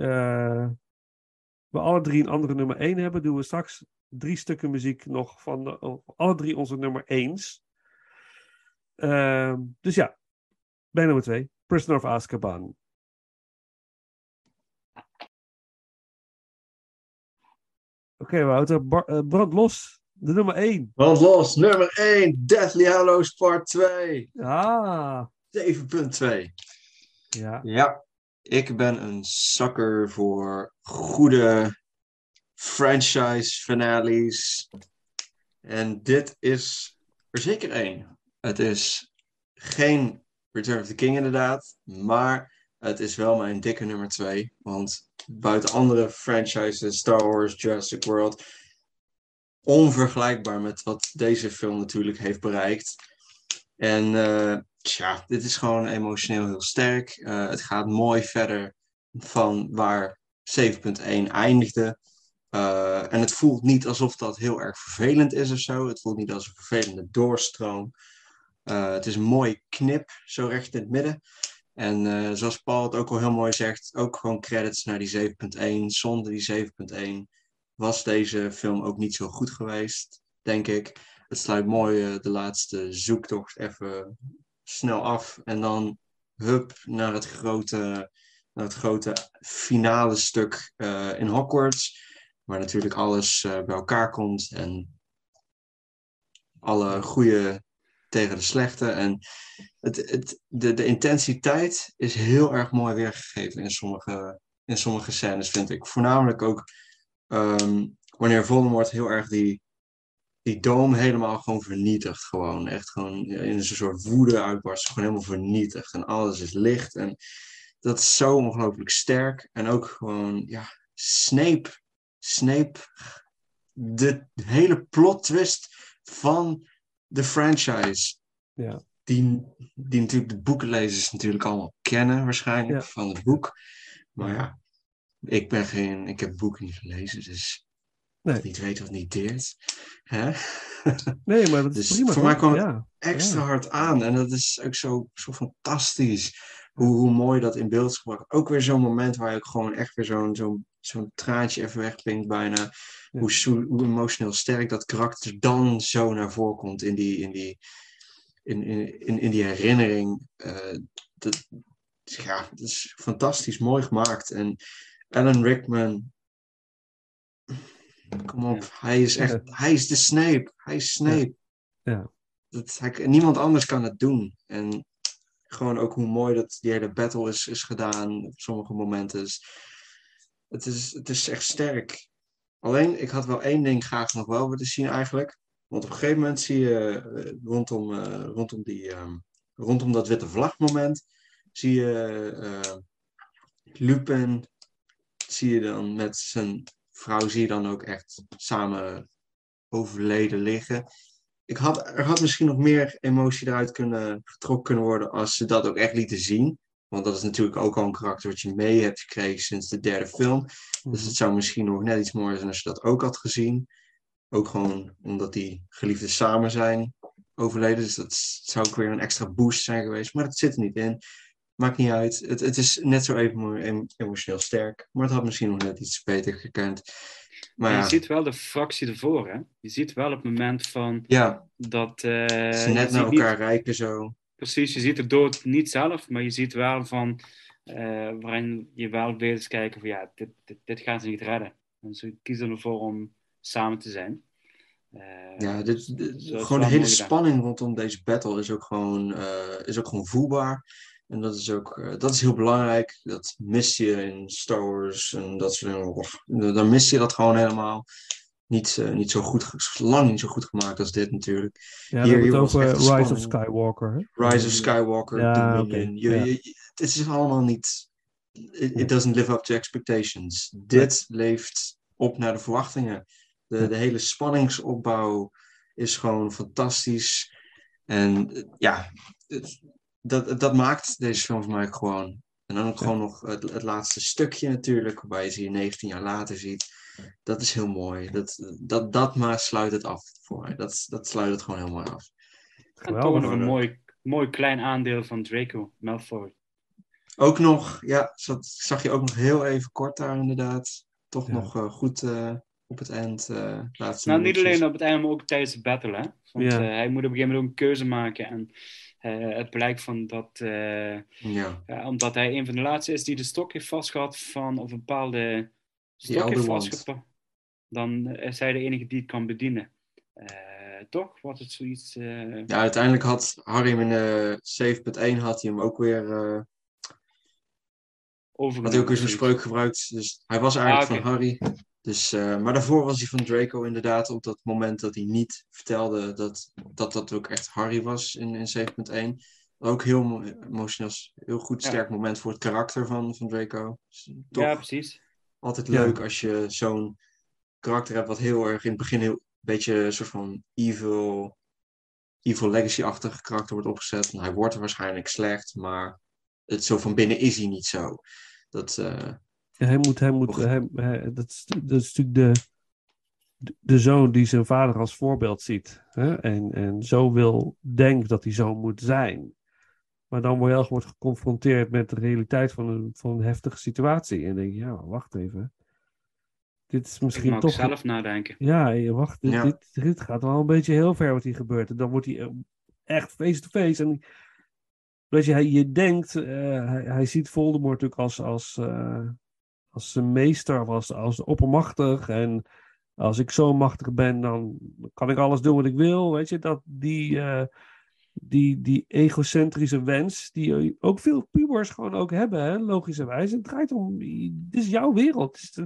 we alle drie een andere nummer één hebben, doen we straks drie stukken muziek nog van de, alle drie onze nummer eens. Uh, dus ja, bij nummer twee, Prisoner of Azkaban. Oké, okay, Wouter, uh, brand los. De nummer 1. Brand los, nummer 1. Deathly Hallows Part 2. Ah. 7.2. Ja. Ja, ik ben een zakker voor goede franchise finales. En dit is er zeker één. Het is geen Return of the King inderdaad, maar het is wel mijn dikke nummer 2. Want buiten andere franchises, Star Wars, Jurassic World, onvergelijkbaar met wat deze film natuurlijk heeft bereikt. En uh, tja, dit is gewoon emotioneel heel sterk. Uh, het gaat mooi verder van waar 7.1 eindigde. Uh, en het voelt niet alsof dat heel erg vervelend is of zo. Het voelt niet als een vervelende doorstroom. het is een mooi knip, zo recht in het midden. En zoals Paul het ook al heel mooi zegt, ook gewoon credits naar die 7.1. Zonder die 7.1 was deze film ook niet zo goed geweest, denk ik. Het sluit mooi de laatste zoektocht even snel af. En dan hup naar het grote, naar het grote finale stuk uh, in Hogwarts. Waar natuurlijk alles bij elkaar komt. En alle goede tegen de slechte. En het, het, de, de intensiteit is heel erg mooi weergegeven in sommige, in sommige scènes, vind ik. Voornamelijk ook um, wanneer Voldemort heel erg die, die doom helemaal gewoon vernietigt. Gewoon echt gewoon in een soort woede uitbarst. Gewoon helemaal vernietigd. En alles is licht. En dat is zo ongelooflijk sterk. En ook gewoon, ja, Snape. Snape. De hele plot twist van de franchise. Ja. Die, die natuurlijk de boekenlezers natuurlijk allemaal kennen waarschijnlijk Ja. van het boek. Maar ja, ik ben geen, ik heb het boek niet gelezen, dus Nee. niet weet wat niet deert. Hè? Nee, maar dat is Dus prima. voor mij kwam het ja. Extra Ja. hard aan en dat is ook zo, zo fantastisch. Hoe, hoe mooi dat in beeld is gebracht. Ook weer zo'n moment waar je ook gewoon echt weer zo'n zo'n zo'n traantje even wegpinkt bijna. Ja. Hoe, zo- hoe emotioneel sterk dat karakter dan zo naar voren komt in die, in die, in, in, in, in die herinnering. Dat, ja, dat is fantastisch mooi gemaakt. En Alan Rickman, kom op, hij is echt, hij is de Snape. Hij is Snape. Ja. Dat, hij, niemand anders kan het doen. En gewoon ook hoe mooi dat die hele battle is, is gedaan op sommige momenten. Dus het, is, het is echt sterk. Alleen, ik had wel één ding graag nog wel willen zien eigenlijk. Want op een gegeven moment zie je eh, rondom, eh, rondom, die, ehm, rondom dat witte vlagmoment, zie je eh, Lupin, zie je dan met zijn vrouw, zie je dan ook echt samen overleden liggen. Ik had, er had misschien nog meer emotie eruit kunnen getrokken kunnen worden als ze dat ook echt lieten zien. Want dat is natuurlijk ook al een karakter wat je mee hebt gekregen sinds de derde film. Dus het zou misschien nog net iets mooier zijn als je dat ook had gezien. Ook gewoon omdat die geliefden samen zijn overleden. Dus dat zou ook weer een extra boost zijn geweest. Maar dat zit er niet in. Maakt niet uit. Het, het is net zo even emotioneel sterk. Maar het had misschien nog net iets beter gekend. Maar ja, je ziet wel de fractie ervoor, hè? Je ziet wel op het moment van ja dat... eh, ze net naar niet- elkaar rijken zo. Precies, je ziet de dood niet zelf, maar je ziet wel van... eh, waarin je wel weet eens kijken van ja, dit, dit, dit gaan ze niet redden. En ze kiezen ervoor om samen te zijn. Eh, Ja, dit, gewoon de hele gedaan. spanning rondom deze battle is ook gewoon, is ook gewoon voelbaar. En dat is ook eh, dat is heel belangrijk. Dat mist je in Star Wars en dat soort dingen. Och, Dan mis je dat gewoon helemaal. Niet, eh, niet zo goed, lang niet zo goed gemaakt als dit natuurlijk. Ja, Hier- hier echt Rise of Skywalker. Hè? Rise of Skywalker, Ja, Je- je- het is allemaal niet. It, it doesn't live up to expectations. Dit leeft op naar de verwachtingen. De, de hele spanningsopbouw is gewoon fantastisch. En eh, ja, het- dat, dat maakt deze film voor mij gewoon. En dan ook gewoon nog het, het laatste stukje natuurlijk, waarbij je ze hier 19 jaar later ziet. Dat is heel mooi. Dat, dat, dat maar sluit het af voor mij. Dat, dat sluit het gewoon heel mooi af. en toch Geweldig. nog een mooi, mooi klein aandeel van Draco Malfoy. Ook nog, ja, zat, zag je ook nog heel even kort daar inderdaad. Toch Ja. nog eh, goed eh, op het eind. eh laatste Nou, niet alleen op het einde, maar ook tijdens de battle, hè? Want Ja. hij moet op een gegeven moment ook een keuze maken. En eh, het blijkt van dat, eh, Ja, ja, omdat hij een van de laatste is die de stok heeft vastgehad van, of een bepaalde stok heeft vastgepakt, dan is hij de enige die het kan bedienen. Eh, toch? Was het zoiets... eh, ja, uiteindelijk had Harry hem in eh 7.1 had hij hem ook weer, eh, had overgenomen. hij ook weer zo'n zoiets. spreuk gebruikt. Dus hij was eigenlijk Ah, oké. van Harry. Dus, eh, maar daarvoor was hij van Draco inderdaad. Op dat moment dat hij niet vertelde dat dat, dat ook echt Harry was in, in 7.1. Ook heel mo- emotioneel, heel goed, Ja. sterk moment voor het karakter van, van Draco. Dus toch Ja, precies. altijd Ja. leuk als je zo'n karakter hebt wat heel erg in het begin heel beetje een soort van evil, evil legacy-achtig karakter wordt opgezet. En hij wordt waarschijnlijk slecht, maar het zo van binnen is hij niet zo. Dat, eh, hij moet, hij moet, hij, hij- dat, is, dat is natuurlijk de, de, zoon die zijn vader als voorbeeld ziet. Hè? En, en zo wil, denkt dat hij zo moet zijn. Maar dan word je wordt geconfronteerd met de realiteit van een, van een heftige situatie. En dan denk je, ja, wacht even. Dit is Ik misschien mag toch... zelf nadenken. Ja, je wacht, dit, Ja. Dit, dit gaat wel een beetje heel ver wat hier gebeurt. En dan wordt hij eh, echt face-to-face. En weet je, hij, je denkt, eh, hij, hij ziet Voldemort natuurlijk als, als, eh, als zijn meester, of als, als oppermachtig. En als ik zo machtig ben, dan kan ik alles doen wat ik wil. Weet je, dat die, eh, die, die egocentrische wens, die ook veel pubers gewoon ook hebben, hè, logischerwijs. Het draait om, dit is jouw wereld. Dit is,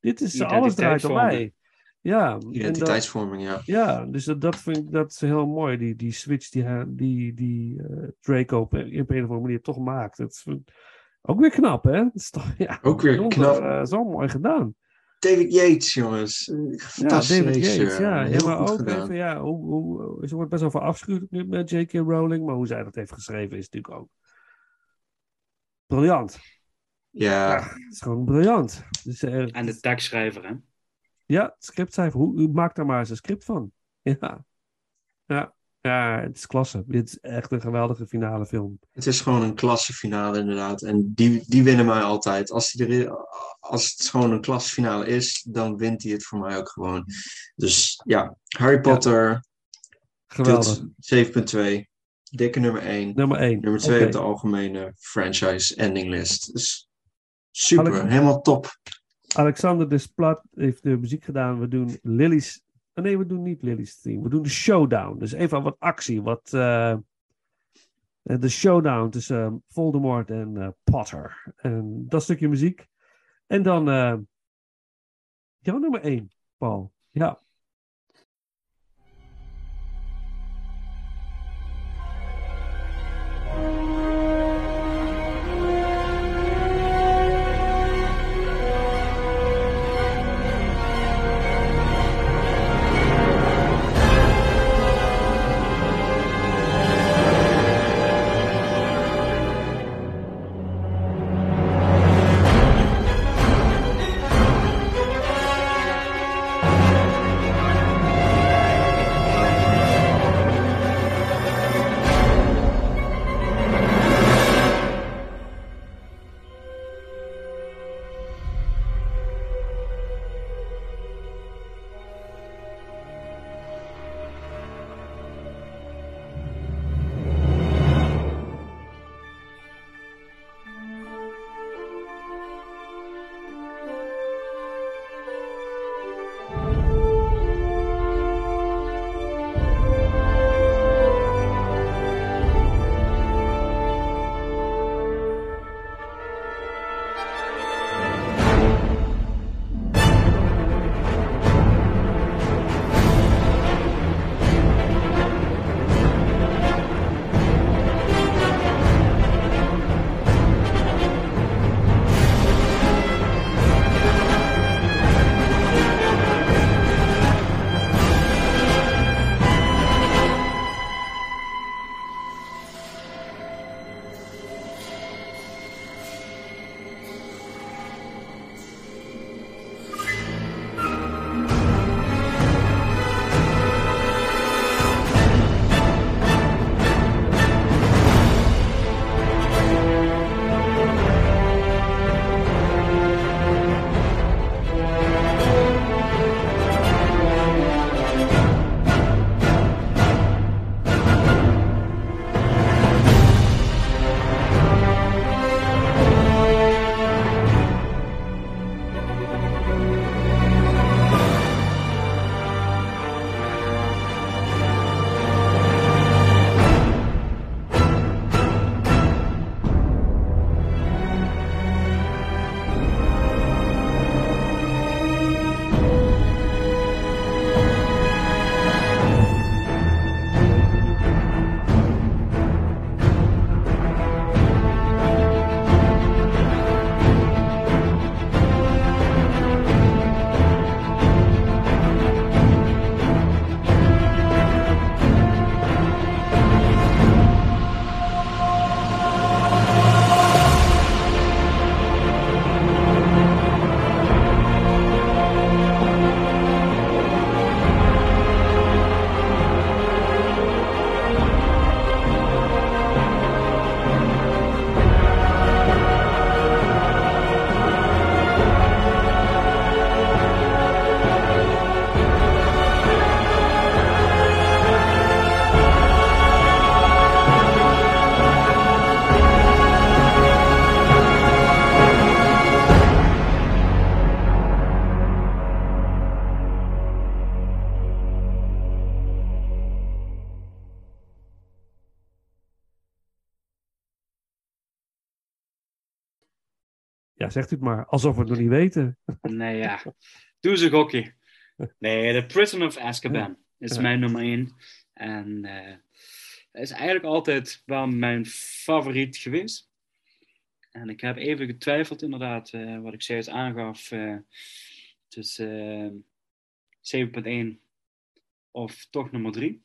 dit is alles draait om mij. Ja, dat- Identiteitsvorming, ja. Ja, dus dat, dat vind ik dat is heel mooi. Die, die switch die, die, die eh, Draco op, een- op een of andere manier toch maakt. Dat is vind- ook weer knap, hè? Dat is toch, ja, Ook weer bijzonder, knap. eh, zo mooi gedaan. David Yates, jongens. Ja, Fantastisch. David Yates. Ja, ja maar goed ook gedaan. even, ja, hoe, hoe, ze wordt best wel verafschuwd nu met J.K. Rowling, maar hoe zij dat heeft geschreven is natuurlijk ook briljant. Ja, Ja, het is gewoon briljant. Dus, eh, En de tekstschrijver, hè? Ja, scriptcijfer. Hoe, u maakt daar maar eens een script van. Ja. Ja. Ja, het is klasse. Dit is echt een geweldige finale film. het is gewoon een klassefinale inderdaad. En die, die winnen mij altijd. Als, die er, als het gewoon een klassefinale is, dan wint hij het voor mij ook gewoon. Dus ja, Harry Potter, Geweldig. dit 7.2. Dikke nummer 1. Nummer 1. Nummer 2 op de algemene franchise ending list. Dus super, helemaal top. Alexander Desplat heeft de muziek gedaan. We doen Lily's... oh nee, we doen niet Lily's theme. We doen de showdown. Dus even wat actie. Wat, eh, de showdown tussen eh, Voldemort en eh, Potter. En dat stukje muziek. En dan jouw nummer 1, Paul. Ja. Ja, zegt u het maar. Alsof we het nog niet weten. Nee, ja. Doe ze gokje. Nee, The Prisoner of Azkaban is mijn nummer 1. En eh is eigenlijk altijd wel mijn favoriet geweest. En ik heb even getwijfeld, inderdaad, eh, wat ik zojuist aangaf, eh tussen eh, 7.1 of toch nummer 3.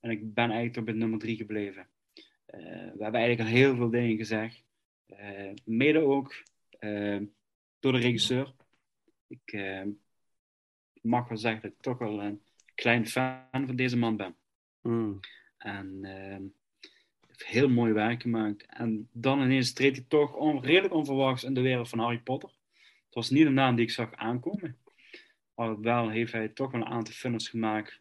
En ik ben eigenlijk toch bij nummer 3 gebleven. We hebben eigenlijk al heel veel dingen gezegd. Mede ook door de regisseur. Ik eh, mag wel zeggen dat ik toch wel een klein fan van deze man ben. Mm. En ehm, heeft heel mooi werk gemaakt. En dan ineens treedt hij toch on- redelijk onverwachts in de wereld van Harry Potter. Het was niet een naam die ik zag aankomen. Maar wel heeft hij toch wel een aantal films gemaakt.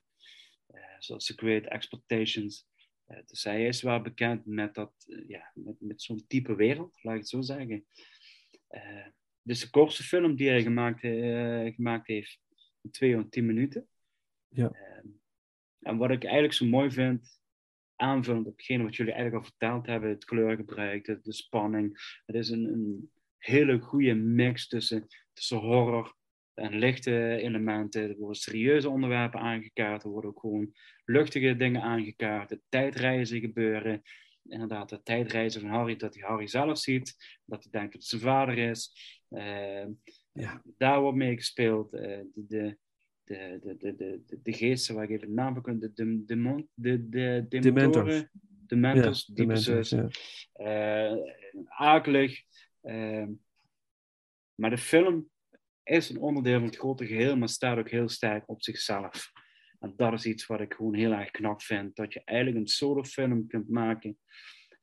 eh, zoals The Great Expectations. Eh, dus hij is wel bekend met, dat, eh, ja, met, met zo'n type wereld, laat ik het zo zeggen. Eh, dus de kortste film die hij gemaakt, eh, gemaakt heeft, in 2 uur en 10 minuten. Ja. Ehm, en wat ik eigenlijk zo mooi vind, aanvullend op hetgene wat jullie eigenlijk al verteld hebben, het kleurgebruik, de, de spanning. Het is een, een hele goede mix tussen, tussen horror en lichte elementen. Er worden serieuze onderwerpen aangekaart, er worden ook gewoon luchtige dingen aangekaart. De tijdreizen gebeuren inderdaad de tijdreizen van Harry, dat hij Harry zelf ziet, dat hij denkt dat het zijn vader is. Ehm, ja. Eh, daar wordt mee gespeeld. Eh, de, de, de, de, de, de, geesten waar ik even de naam van kan, de, de, de, de, de, de mentors De mentors, ja, eh, akelig. Ehm, maar de film is een onderdeel van het grote geheel, maar staat ook heel sterk op zichzelf. En dat is iets wat ik gewoon heel erg knap vind. Dat je eigenlijk een solofilm kunt maken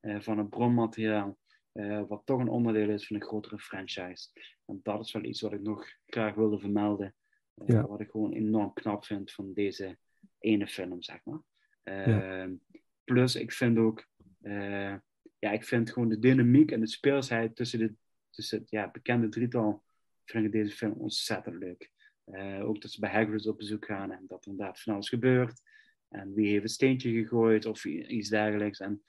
eh, van een bronmateriaal, eh, wat toch een onderdeel is van een grotere franchise. En dat is wel iets wat ik nog graag wilde vermelden. Eh, Ja. Wat ik gewoon enorm knap vind van deze ene film, zeg maar. Eh, Plus, ik vind ook, eh, ja, ik vind gewoon de dynamiek en de speelsheid tussen, de, tussen het ja, bekende drietal, vind ik deze film ontzettend leuk. Eh, ook dat ze bij Hagrid op bezoek gaan en dat er inderdaad van alles gebeurt. En wie heeft een steentje gegooid of iets dergelijks. En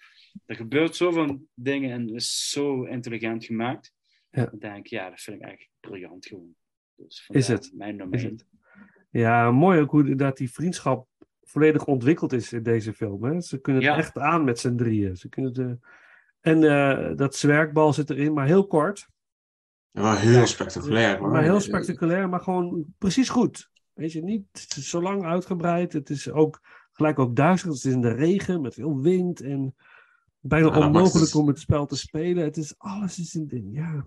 er gebeurt zoveel dingen en het is zo intelligent gemaakt. Ja. Dan denk ik, ja, dat vind ik echt briljant gewoon. Dus Is het? Mijn Is het? Ja, mooi ook hoe dat die vriendschap volledig ontwikkeld is in deze film. Hè? Ze kunnen het Ja. echt aan met z'n drieën. Ze kunnen het, En eh, dat zwerkbal zit erin, maar heel kort. Wel heel spectaculair. Maar heel spectaculair, maar gewoon precies goed. Weet je, niet zo lang uitgebreid. Het is ook gelijk ook duister. Het is in de regen met veel wind en bijna Ja, onmogelijk het- om het spel te spelen. Het is alles is in ding, ja.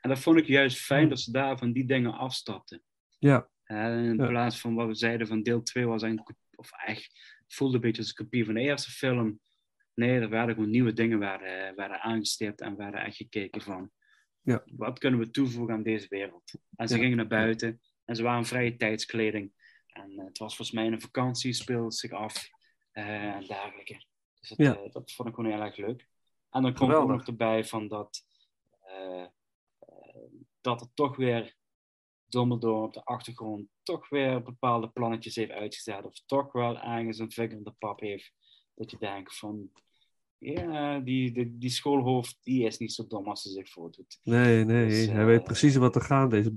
En dat vond ik juist fijn dat ze daar van die dingen afstapten. Ja, En in Ja. plaats van wat we zeiden van deel 2 was een, kop- of echt, het voelde een beetje als een kopie van de eerste film. Nee, er werden gewoon nieuwe dingen werden, werden aangestipt en werden echt gekeken van, Ja. wat kunnen we toevoegen aan deze wereld? En ze Ja. gingen naar buiten en ze waren vrije tijdskleding. En eh, het was volgens mij een vakantie, speelde zich af eh, en dergelijke. Dus dat, Ja. eh, dat vond ik gewoon heel erg leuk. En dan komt Geweldig. nog erbij van dat, dat er toch weer Dumbledore op de achtergrond toch weer bepaalde plannetjes heeft uitgezet. Of toch wel ergens een vinger in de pap heeft. Dat je denkt van, ja, die, die, die schoolhoofd, die is niet zo dom als ze zich voordoet. nee, nee. Dus, hij eh, weet precies wat er gaat. Deze,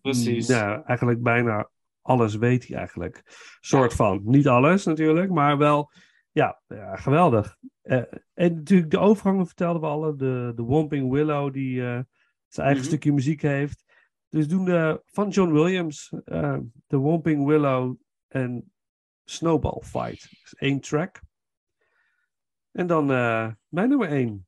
Precies. Ja, eigenlijk bijna alles weet hij eigenlijk. Soort van. Niet alles natuurlijk, maar wel, ja, ja geweldig. Eh, en natuurlijk de overgangen vertelden we alle. De, de Womping Willow die eh, zijn eigen Mhm. stukje muziek heeft. Dus doen de, van John Williams eh, de Womping Willow en Snowball Fight. Dus één track. En dan eh, mijn nummer één.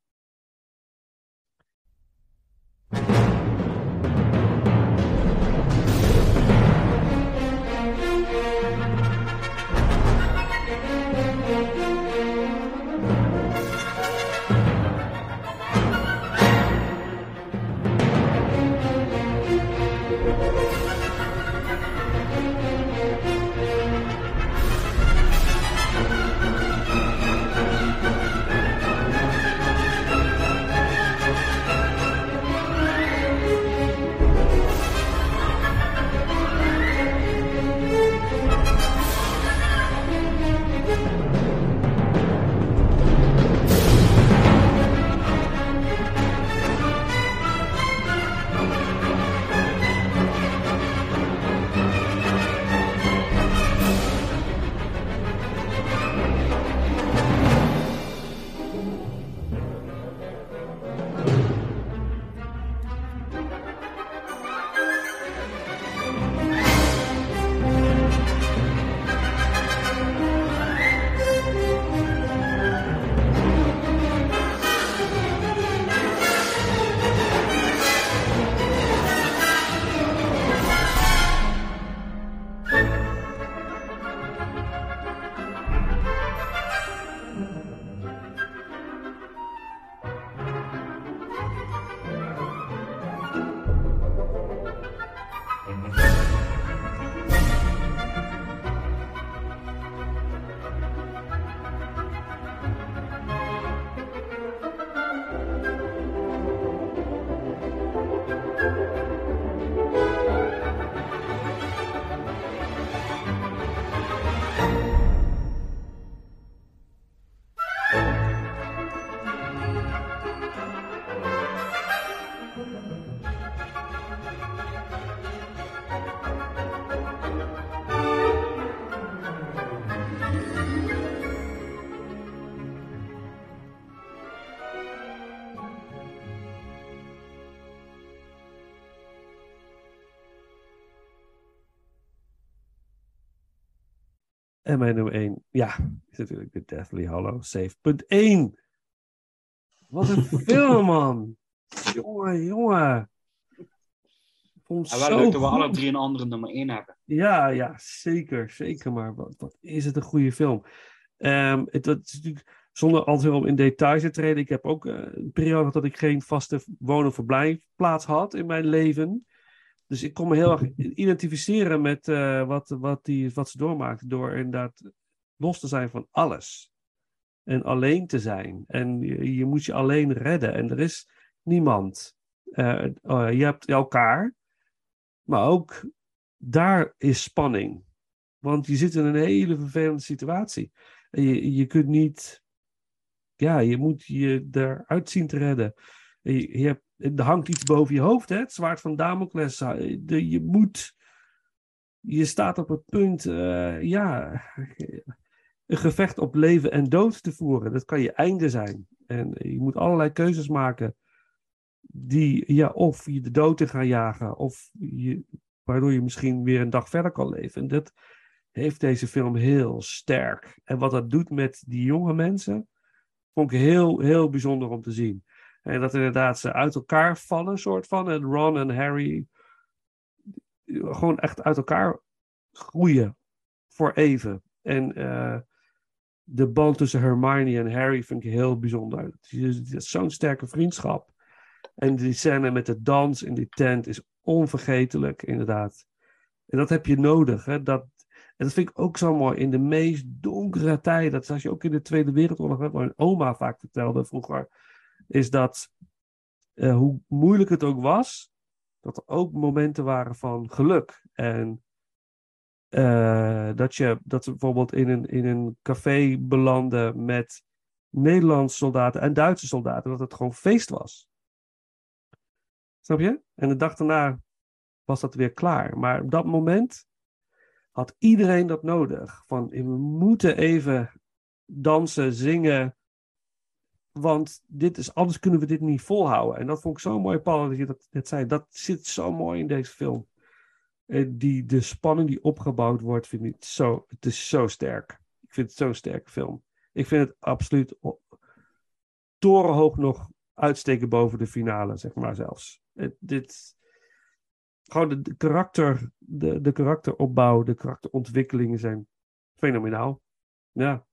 En mijn nummer 1, ja, is natuurlijk de Deathly Hollow Safe. Punt 1. Wat een film, man. Jongen, jongen. Vond En hem wel zo leuk dat we alle drie een andere nummer 1 hebben. Ja, ja, zeker, zeker. Maar wat, wat is het een goede film? Ehm, het, dat is natuurlijk zonder al te veel in details te treden. Ik heb ook eh, een periode dat ik geen vaste woon- of verblijfplaats had in mijn leven. Dus ik kon me heel erg identificeren met eh, wat, wat, die, wat ze doormaakte. Door inderdaad los te zijn van alles. En alleen te zijn. En je, je moet je alleen redden. En er is niemand. Eh, oh, je hebt elkaar. Maar ook daar is spanning. Want je zit in een hele vervelende situatie. Je, je kunt niet. Ja, je moet je eruit zien te redden. En Je, je hebt, er hangt iets boven je hoofd, hè? Het zwaard van Damocles. De, je moet. Je staat op het punt. eh, ja. Een gevecht op leven en dood te voeren. Dat kan je einde zijn. En je moet allerlei keuzes maken. Die, ja, of je de dood in gaan jagen. Of je, waardoor je misschien weer een dag verder kan leven. En dat heeft deze film heel sterk. En wat dat doet met die jonge mensen, vond ik heel, heel bijzonder om te zien. En dat inderdaad ze uit elkaar vallen, soort van. En Ron en Harry gewoon echt uit elkaar groeien. Voor even. En eh, de band tussen Hermione en Harry vind ik heel bijzonder. Het is, zo'n sterke vriendschap. En die scène met de dans in die tent is onvergetelijk, inderdaad. En dat heb je nodig. Hè? Dat, en dat vind ik ook zo mooi. In de meest donkere tijden, dat zoals je ook in de Tweede Wereldoorlog wat mijn oma vaak vertelde vroeger, is dat eh, hoe moeilijk het ook was, dat er ook momenten waren van geluk. En eh, dat je dat bijvoorbeeld in een, in een café belandde met Nederlandse soldaten en Duitse soldaten, dat het gewoon feest was. Snap je? En de dag daarna was dat weer klaar. Maar op dat moment had iedereen dat nodig. Van we moeten even dansen, zingen. Want dit is, anders kunnen we dit niet volhouden. En dat vond ik zo mooi, Paul, dat je dat net zei. Dat zit zo mooi in deze film. Eh, Die, de spanning die opgebouwd wordt, vind ik zo, het is zo sterk. Ik vind het zo'n sterke film. Ik vind het absoluut torenhoog nog uitsteken boven de finale, zeg maar zelfs. Dit, gewoon de, de karakter, de, de karakteropbouw, de karakterontwikkelingen zijn fenomenaal. Ja.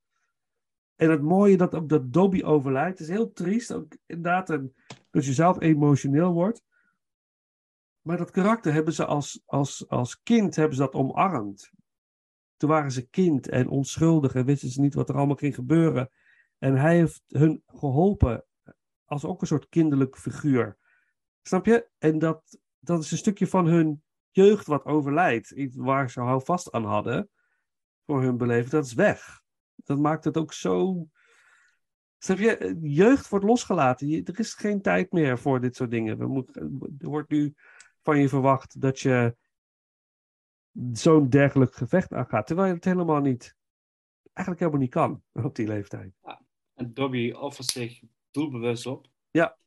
En het mooie dat ook dat Dobby overlijdt, is heel triest. Ook inderdaad, een, dat je zelf emotioneel wordt. Maar dat karakter hebben ze als, als, als kind hebben ze dat omarmd. Toen waren ze kind en onschuldig en wisten ze niet wat er allemaal ging gebeuren. En hij heeft hun geholpen als ook een soort kinderlijk figuur. Snap je? En dat, dat is een stukje van hun jeugd wat overlijdt. Iets waar ze houvast aan hadden voor hun beleving. Dat is weg. Dat maakt het ook zo. Snap je? Jeugd wordt losgelaten. Je- er is geen tijd meer voor dit soort dingen. We moeten, er wordt nu van je verwacht dat je zo'n dergelijk gevecht aangaat. Terwijl je het helemaal niet, eigenlijk helemaal niet kan op die leeftijd. En Dobby offert zich doelbewust op. Ja.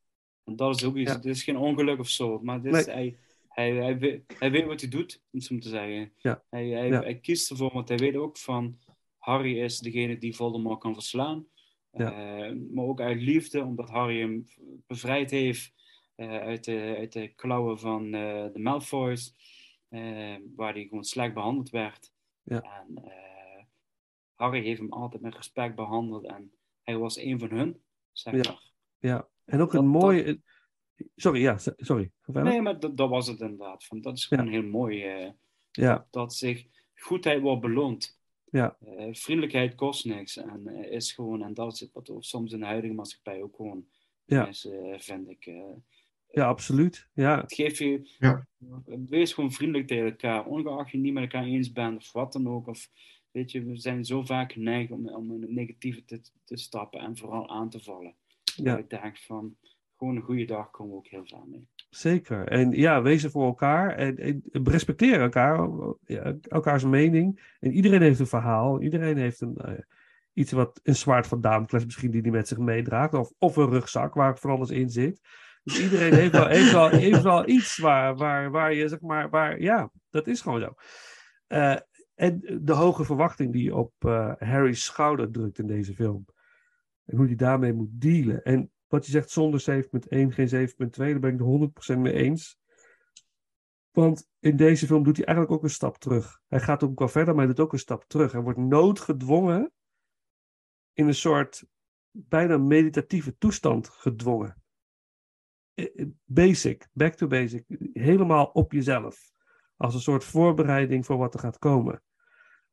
En dat is ook iets, Ja. het is geen ongeluk of zo, maar het is, hij, hij, hij, weet, hij weet wat hij doet, om het zo te zeggen. Ja. Hij, hij, Ja. hij kiest ervoor, want hij weet ook van, Harry is degene die Voldemort kan verslaan. Ja. Eh, maar ook uit liefde, omdat Harry hem bevrijd heeft eh, uit, de, uit de klauwen van eh, de Malfoys, waar hij gewoon slecht behandeld werd. Ja. En Harry heeft hem altijd met respect behandeld en hij was een van hun, zeg Ja. maar. Ja, en ook Dat- een mooie. Sorry, ja, sorry. Verder. Nee, maar dat, dat was het inderdaad. Van, dat is gewoon heel mooi. eh, Ja, dat zich goedheid wordt beloond. Ja. Eh, vriendelijkheid kost niks. En eh, is gewoon, en dat is het wat soms in de huidige maatschappij ook gewoon Ja. is, eh, vind ik. eh, ja, absoluut. Ja, het geeft je, Ja. wees gewoon vriendelijk tegen elkaar, ongeacht je niet met elkaar eens bent of wat dan ook. Of, weet je, we zijn zo vaak geneigd om, om in het negatieve te, te stappen en vooral aan te vallen. Ja. Dat ik denk van, gewoon een goede dag komen we ook heel ver mee. zeker. En ja, wees er voor elkaar en, en respecteer elkaar, ja, elkaars mening. En iedereen heeft een verhaal, iedereen heeft een, eh, iets wat, een zwaard van Damocles misschien die hij met zich meedraagt, of, of een rugzak waar van alles in zit. Dus iedereen heeft wel, heeft wel, heeft wel iets waar, waar, waar je, zeg maar, waar, ja, dat is gewoon zo. Eh, En de hoge verwachting die op uh, Harry's schouder drukt in deze film. En hoe hij daarmee moet dealen. En wat je zegt zonder 7.1, geen 7.2, daar ben ik het 100% mee eens. Want in deze film doet hij eigenlijk ook een stap terug. Hij gaat ook wel verder, maar hij doet ook een stap terug. Hij wordt noodgedwongen in een soort bijna meditatieve toestand gedwongen. Eh, eh, basic, back to basic. Helemaal op jezelf. Als een soort voorbereiding voor wat er gaat komen.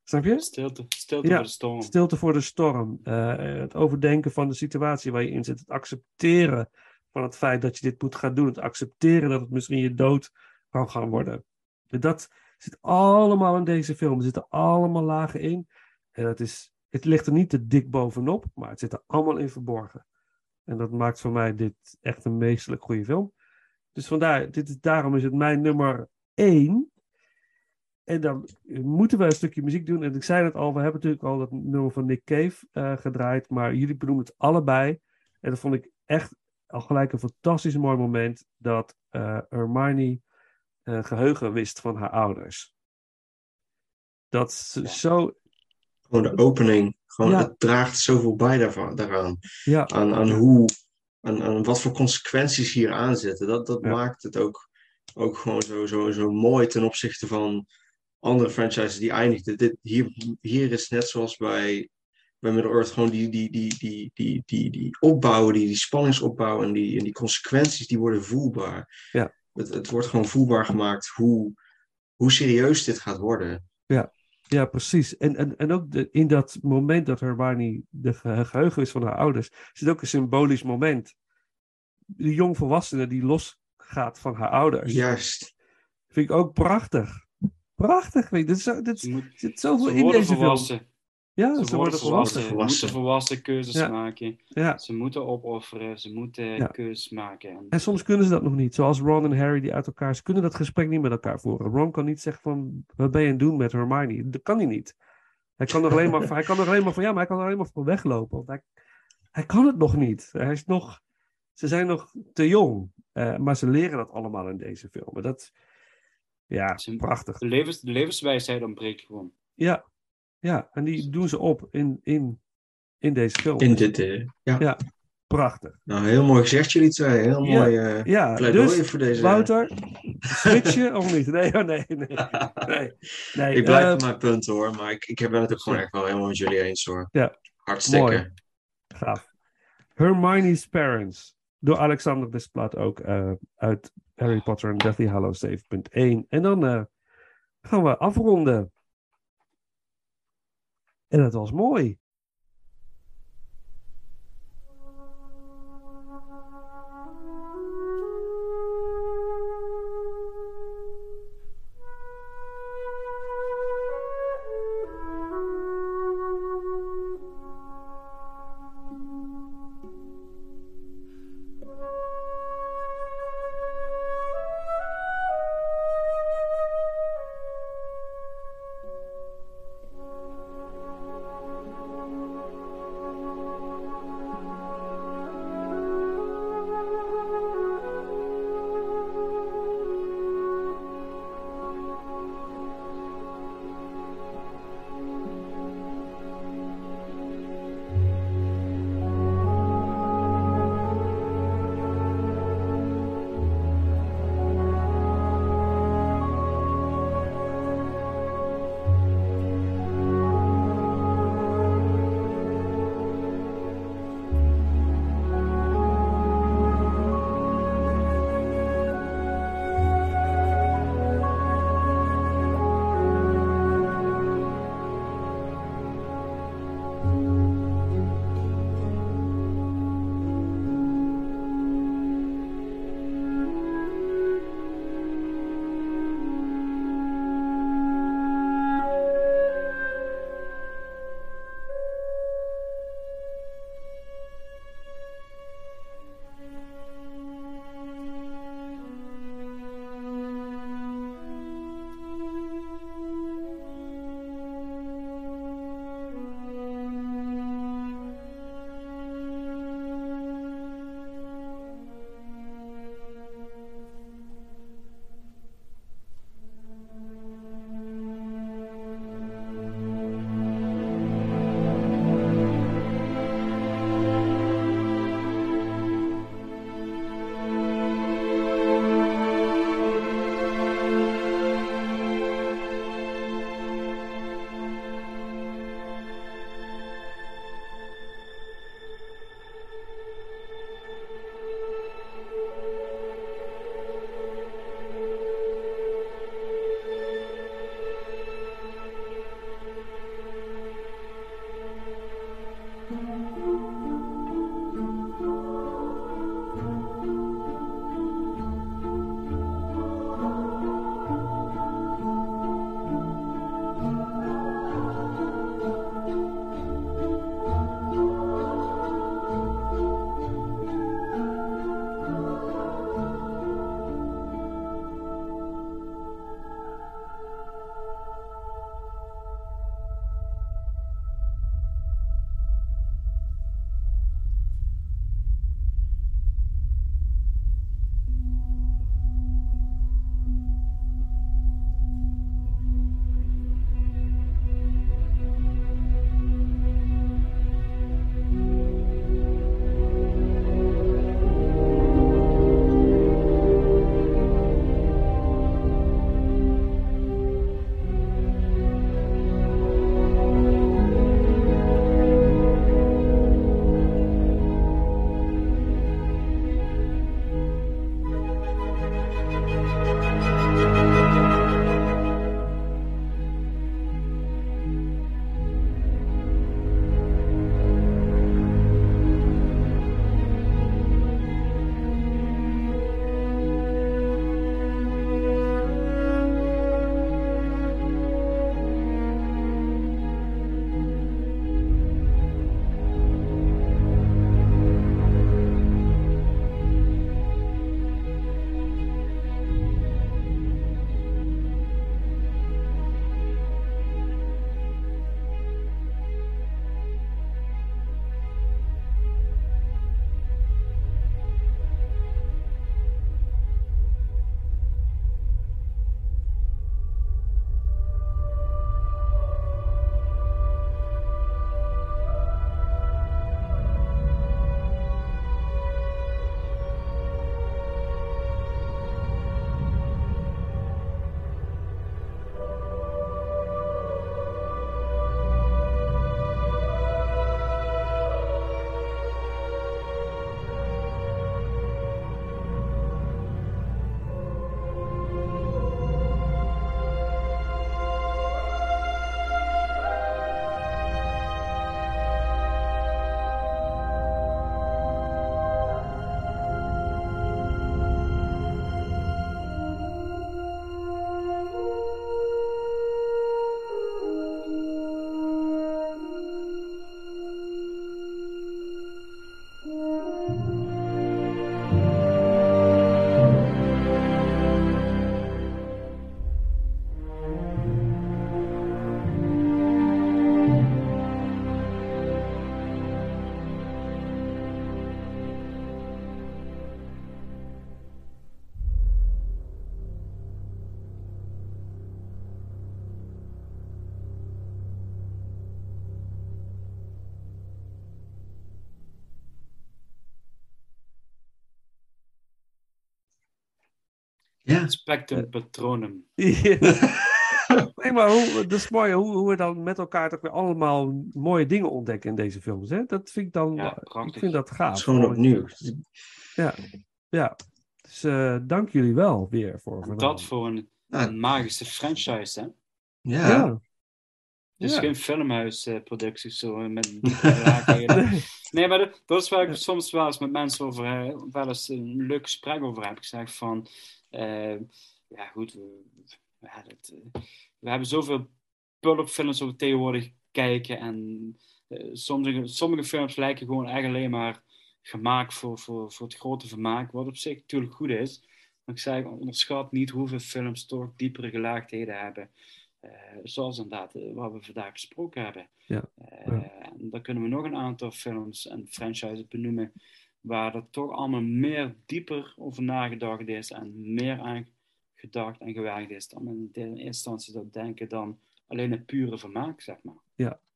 Snap je? Stilte, stilte voor de storm. Stilte voor de storm. Uh, het overdenken van de situatie waar je in zit. Het accepteren van het feit dat je dit moet gaan doen. Het accepteren dat het misschien je dood kan gaan worden. Dat zit allemaal in deze film. Er zitten allemaal lagen in. En het, is, het ligt er niet te dik bovenop, maar het zit er allemaal in verborgen. En dat maakt voor mij dit echt een meestelijk goede film. Dus vandaar, dit is, daarom is het mijn nummer één. En dan moeten we een stukje muziek doen. En ik zei het al, we hebben natuurlijk al dat nummer van Nick Cave uh, gedraaid. Maar jullie benoemen het allebei. En dat vond ik echt al gelijk een fantastisch mooi moment. Dat uh, Hermione uh, geheugen wist van haar ouders. Dat ze zo. Gewoon de opening. Gewoon, Het draagt zoveel bij daarvan, daaraan. Ja. Aan, aan hoe. Aan, aan wat voor consequenties hier aan zitten. Dat, dat maakt het ook, ook gewoon zo, zo, zo mooi ten opzichte van andere franchises die eindigden. Dit, hier, hier is net zoals bij, bij Middle-earth gewoon die, die, die, die, die, die, die opbouwen, die, die spanningsopbouw en die, en die consequenties die worden voelbaar. Ja. Het, het wordt gewoon voelbaar gemaakt hoe, hoe serieus dit gaat worden. Ja, ja precies. En, en, en ook de, in dat moment dat Hermione de geheugen is van haar ouders, zit ook een symbolisch moment. De jongvolwassene die losgaat van haar ouders. Juist. Vind ik ook prachtig. Prachtig. Weet je. Dit, dit, dit zit zoveel in deze volwassen. film. Ja, ze, ze worden volwassen. Ze moeten volwassen keuzes maken. Ja. Ze moeten opofferen, ze moeten keuzes maken. En soms kunnen ze dat nog niet. Zoals Ron en Harry die uit elkaar... Ze kunnen dat gesprek niet met elkaar voeren. Ron kan niet zeggen van... Wat ben je aan het doen met Hermione? Dat kan hij niet. Hij kan er alleen maar, hij kan er alleen maar van... Ja, maar hij kan er alleen maar van weglopen. Want hij, hij kan het nog niet. Hij is nog... Ze zijn nog te jong. Uh, maar ze leren dat allemaal in deze film. Dat... Ja, prachtig. De, levens, de levenswijsheid ontbreekt gewoon. Ja, ja, en die doen ze op in, in, in deze film. In dit, uh, ja. ja. Prachtig. Nou, heel mooi gezegd jullie twee. Heel mooi uh, ja, pleidooi dus, voor deze... Wouter, switchen of niet? Nee, oh, nee, nee. nee, nee. Ik blijf uh, op mijn punt hoor, maar ik, ik ben het ook gewoon echt wel helemaal met jullie eens hoor. Ja. Hartstikke. Mooi. Gaaf. Hermione's Parents. Door Alexander Desplat ook uh, uit Harry Potter en Deathly Hallows 7.1. En dan uh, gaan we afronden. En dat was mooi. Ja. Spectrum Patronum. Ja. nee, maar hoe, dat is mooi hoe, hoe we dan met elkaar toch weer allemaal mooie dingen ontdekken in deze films. Hè? Dat vind ik dan, Ja, ik vind dat gaaf. Het is gewoon opnieuw. Ja, ja. Dus eh, dank jullie wel weer voor vanavond. Dat voor een, Ja. een magische franchise, hè? Ja. Ja. Het is Ja. geen filmhuisproductie zo eh, met diepe raakheden. Nee. Nee, maar dat, dat is waar ik soms wel eens met mensen over eh, wel eens een leuk gesprek over heb. Ik zeg van, eh, ja goed, we, ja, dat, eh, we hebben zoveel pulpfilms over tegenwoordig kijken en eh, sommige, sommige films lijken gewoon echt alleen maar gemaakt voor, voor, voor het grote vermaak, wat op zich natuurlijk goed is. Maar ik zeg, onderschat niet hoeveel films toch diepere gelaagdheden hebben. Eh, zoals inderdaad wat we vandaag besproken hebben. Ja. En dan kunnen we nog een aantal films en franchises benoemen waar er toch allemaal meer dieper over nagedacht is en meer aan gedacht en gewerkt is dan in de eerste instantie zou denken dan alleen het pure vermaak, zeg maar.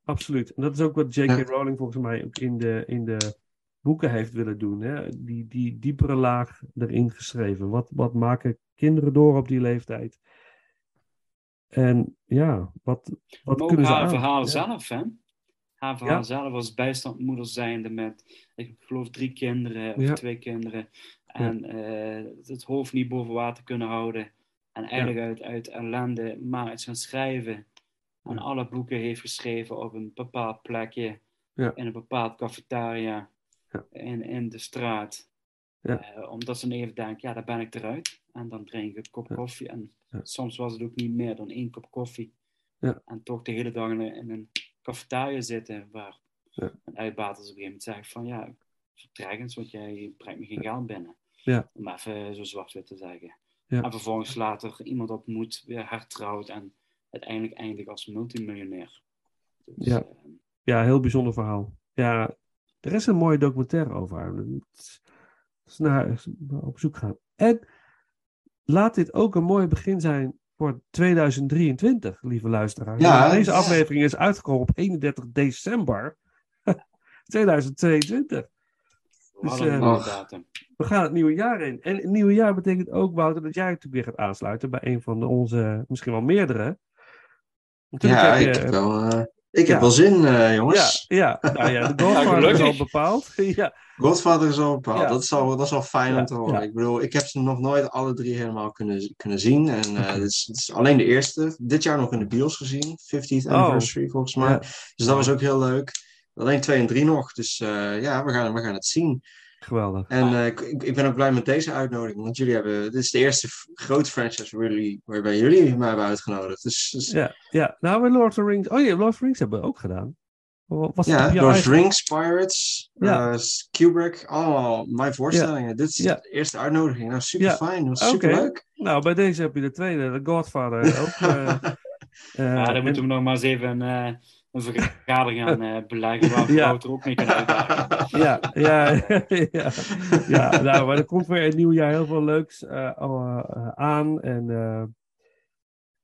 Absoluut. En dat is ook wat J.K. Ja. Rowling volgens mij ook in de, in de boeken heeft willen doen. Hè? Die, die diepere laag erin geschreven. Wat, wat maken kinderen door op die leeftijd? En ja, wat, wat maar kunnen ze haar aan? verhaal Ja. zelf, hè? Haar verhaal Ja. zelf als bijstandmoeder zijnde met, ik geloof, drie kinderen of Ja. twee kinderen. En eh, het hoofd niet boven water kunnen houden. En eigenlijk uit, uit ellende maar iets gaan schrijven. En alle boeken heeft geschreven op een bepaald plekje. In een bepaald cafetaria. In, in de straat. Ja. Eh, omdat ze even denkt, ja, daar ben ik eruit. En dan drink ik een kop Ja. koffie. En Ja. soms was het ook niet meer dan één kop koffie. En toch de hele dag in een cafetaria zitten. Waar Ja. een uitbaters op een gegeven moment zegt van, ja, vertrek eens, want jij brengt me geen geld binnen. Ja. Om even zo zwart-wit te zeggen. Ja. En vervolgens later iemand ontmoet, weer hertrouwt en uiteindelijk eindigt als multimiljonair. Dus, Ja. eh, Ja, heel bijzonder verhaal. Ja, er is een mooie documentaire over haar. Naar op zoek gaan. En laat dit ook een mooi begin zijn voor 2023, lieve luisteraars. Ja, Deze ja. aflevering is uitgekomen op 31 december 2022. we Dus, datum. We gaan het nieuwe jaar in. En het nieuwe jaar betekent ook, Wouter, dat jij natuurlijk weer gaat aansluiten bij een van onze, misschien wel meerdere. Natuurlijk Ja, heb je- ik heb wel, eh, ik Ja. heb wel zin, eh, ja, jongens. ja, nou ja, de Godfather is al bepaald. ja, Godfather is al bepaald. Ja. Dat, is al, dat is al fijn Ja, om te horen. ja. Ik bedoel, ik heb ze nog nooit alle drie helemaal kunnen, kunnen zien. En eh dit, is, dit is alleen de eerste. Dit jaar nog in de bios gezien. 50th Oh. anniversary volgens mij. Ja. Dus dat was ook heel leuk. Alleen 2 en 3 nog. Dus eh, ja, we gaan, we gaan het zien. Geweldig. En eh, ik, ik ben ook blij met deze uitnodiging. Want jullie hebben. Dit is de eerste grote franchise waar jullie, waarbij jullie mij hebben uitgenodigd. Dus, dus ja, Ja, ja, nou, we Lord of the Rings. Oh ja, Lord of the Rings hebben we ook gedaan. Je Lord of the Rings, Pirates, Ja. eh, Kubrick. Allemaal mijn voorstellingen. Dit is Ja. de eerste uitnodiging. Nou, super Ja. fijn. Dat was super leuk. Nou, bij deze heb je de tweede, de Godfather ook. eh, eh, Ja, dan en- moeten we nog maar eens even een, vergadering gaan eh, beleggen waar Ja. Wouter ook mee kan uitdagen. ja, ja, ja, ja, nou, maar er komt weer een nieuw jaar heel veel leuks eh, eh, aan. En eh,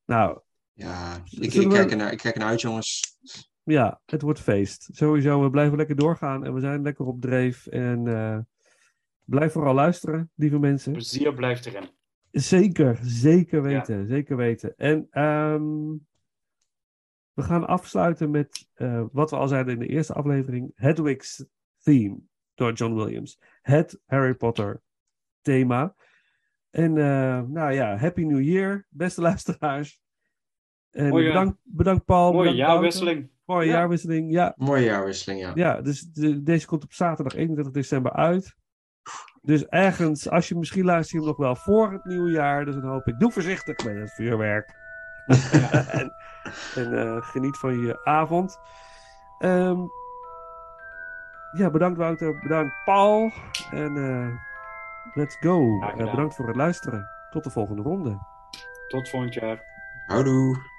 nou, Ja, ik, ik, we- kijk ernaar, ik kijk ernaar uit, jongens. ja, het wordt feest. Sowieso, we blijven lekker doorgaan en we zijn lekker op dreef. En eh, blijf vooral luisteren, lieve mensen. Plezier blijft erin. Zeker, zeker weten, zeker weten. En ehm, we gaan afsluiten met eh, wat we al zeiden in de eerste aflevering: Hedwig's Theme door John Williams. Het Harry Potter thema. En eh, nou ja, Happy New Year, beste luisteraars. En bedankt, bedankt Paul. Mooie jaarwisseling. Mooie Ja. jaarwisseling, ja. Mooie jaarwisseling, ja. Ja, dus de- deze komt op zaterdag 31 december uit. Dus ergens, als je misschien luistert je hem nog wel voor het nieuwe jaar. Dus dan hoop ik, doe voorzichtig met het vuurwerk. En en eh, geniet van je avond. Ehm, ja, bedankt Wouter, bedankt Paul. En eh, let's go. Eh, bedankt voor het luisteren. Tot de volgende ronde. Tot volgend jaar. Houdoe.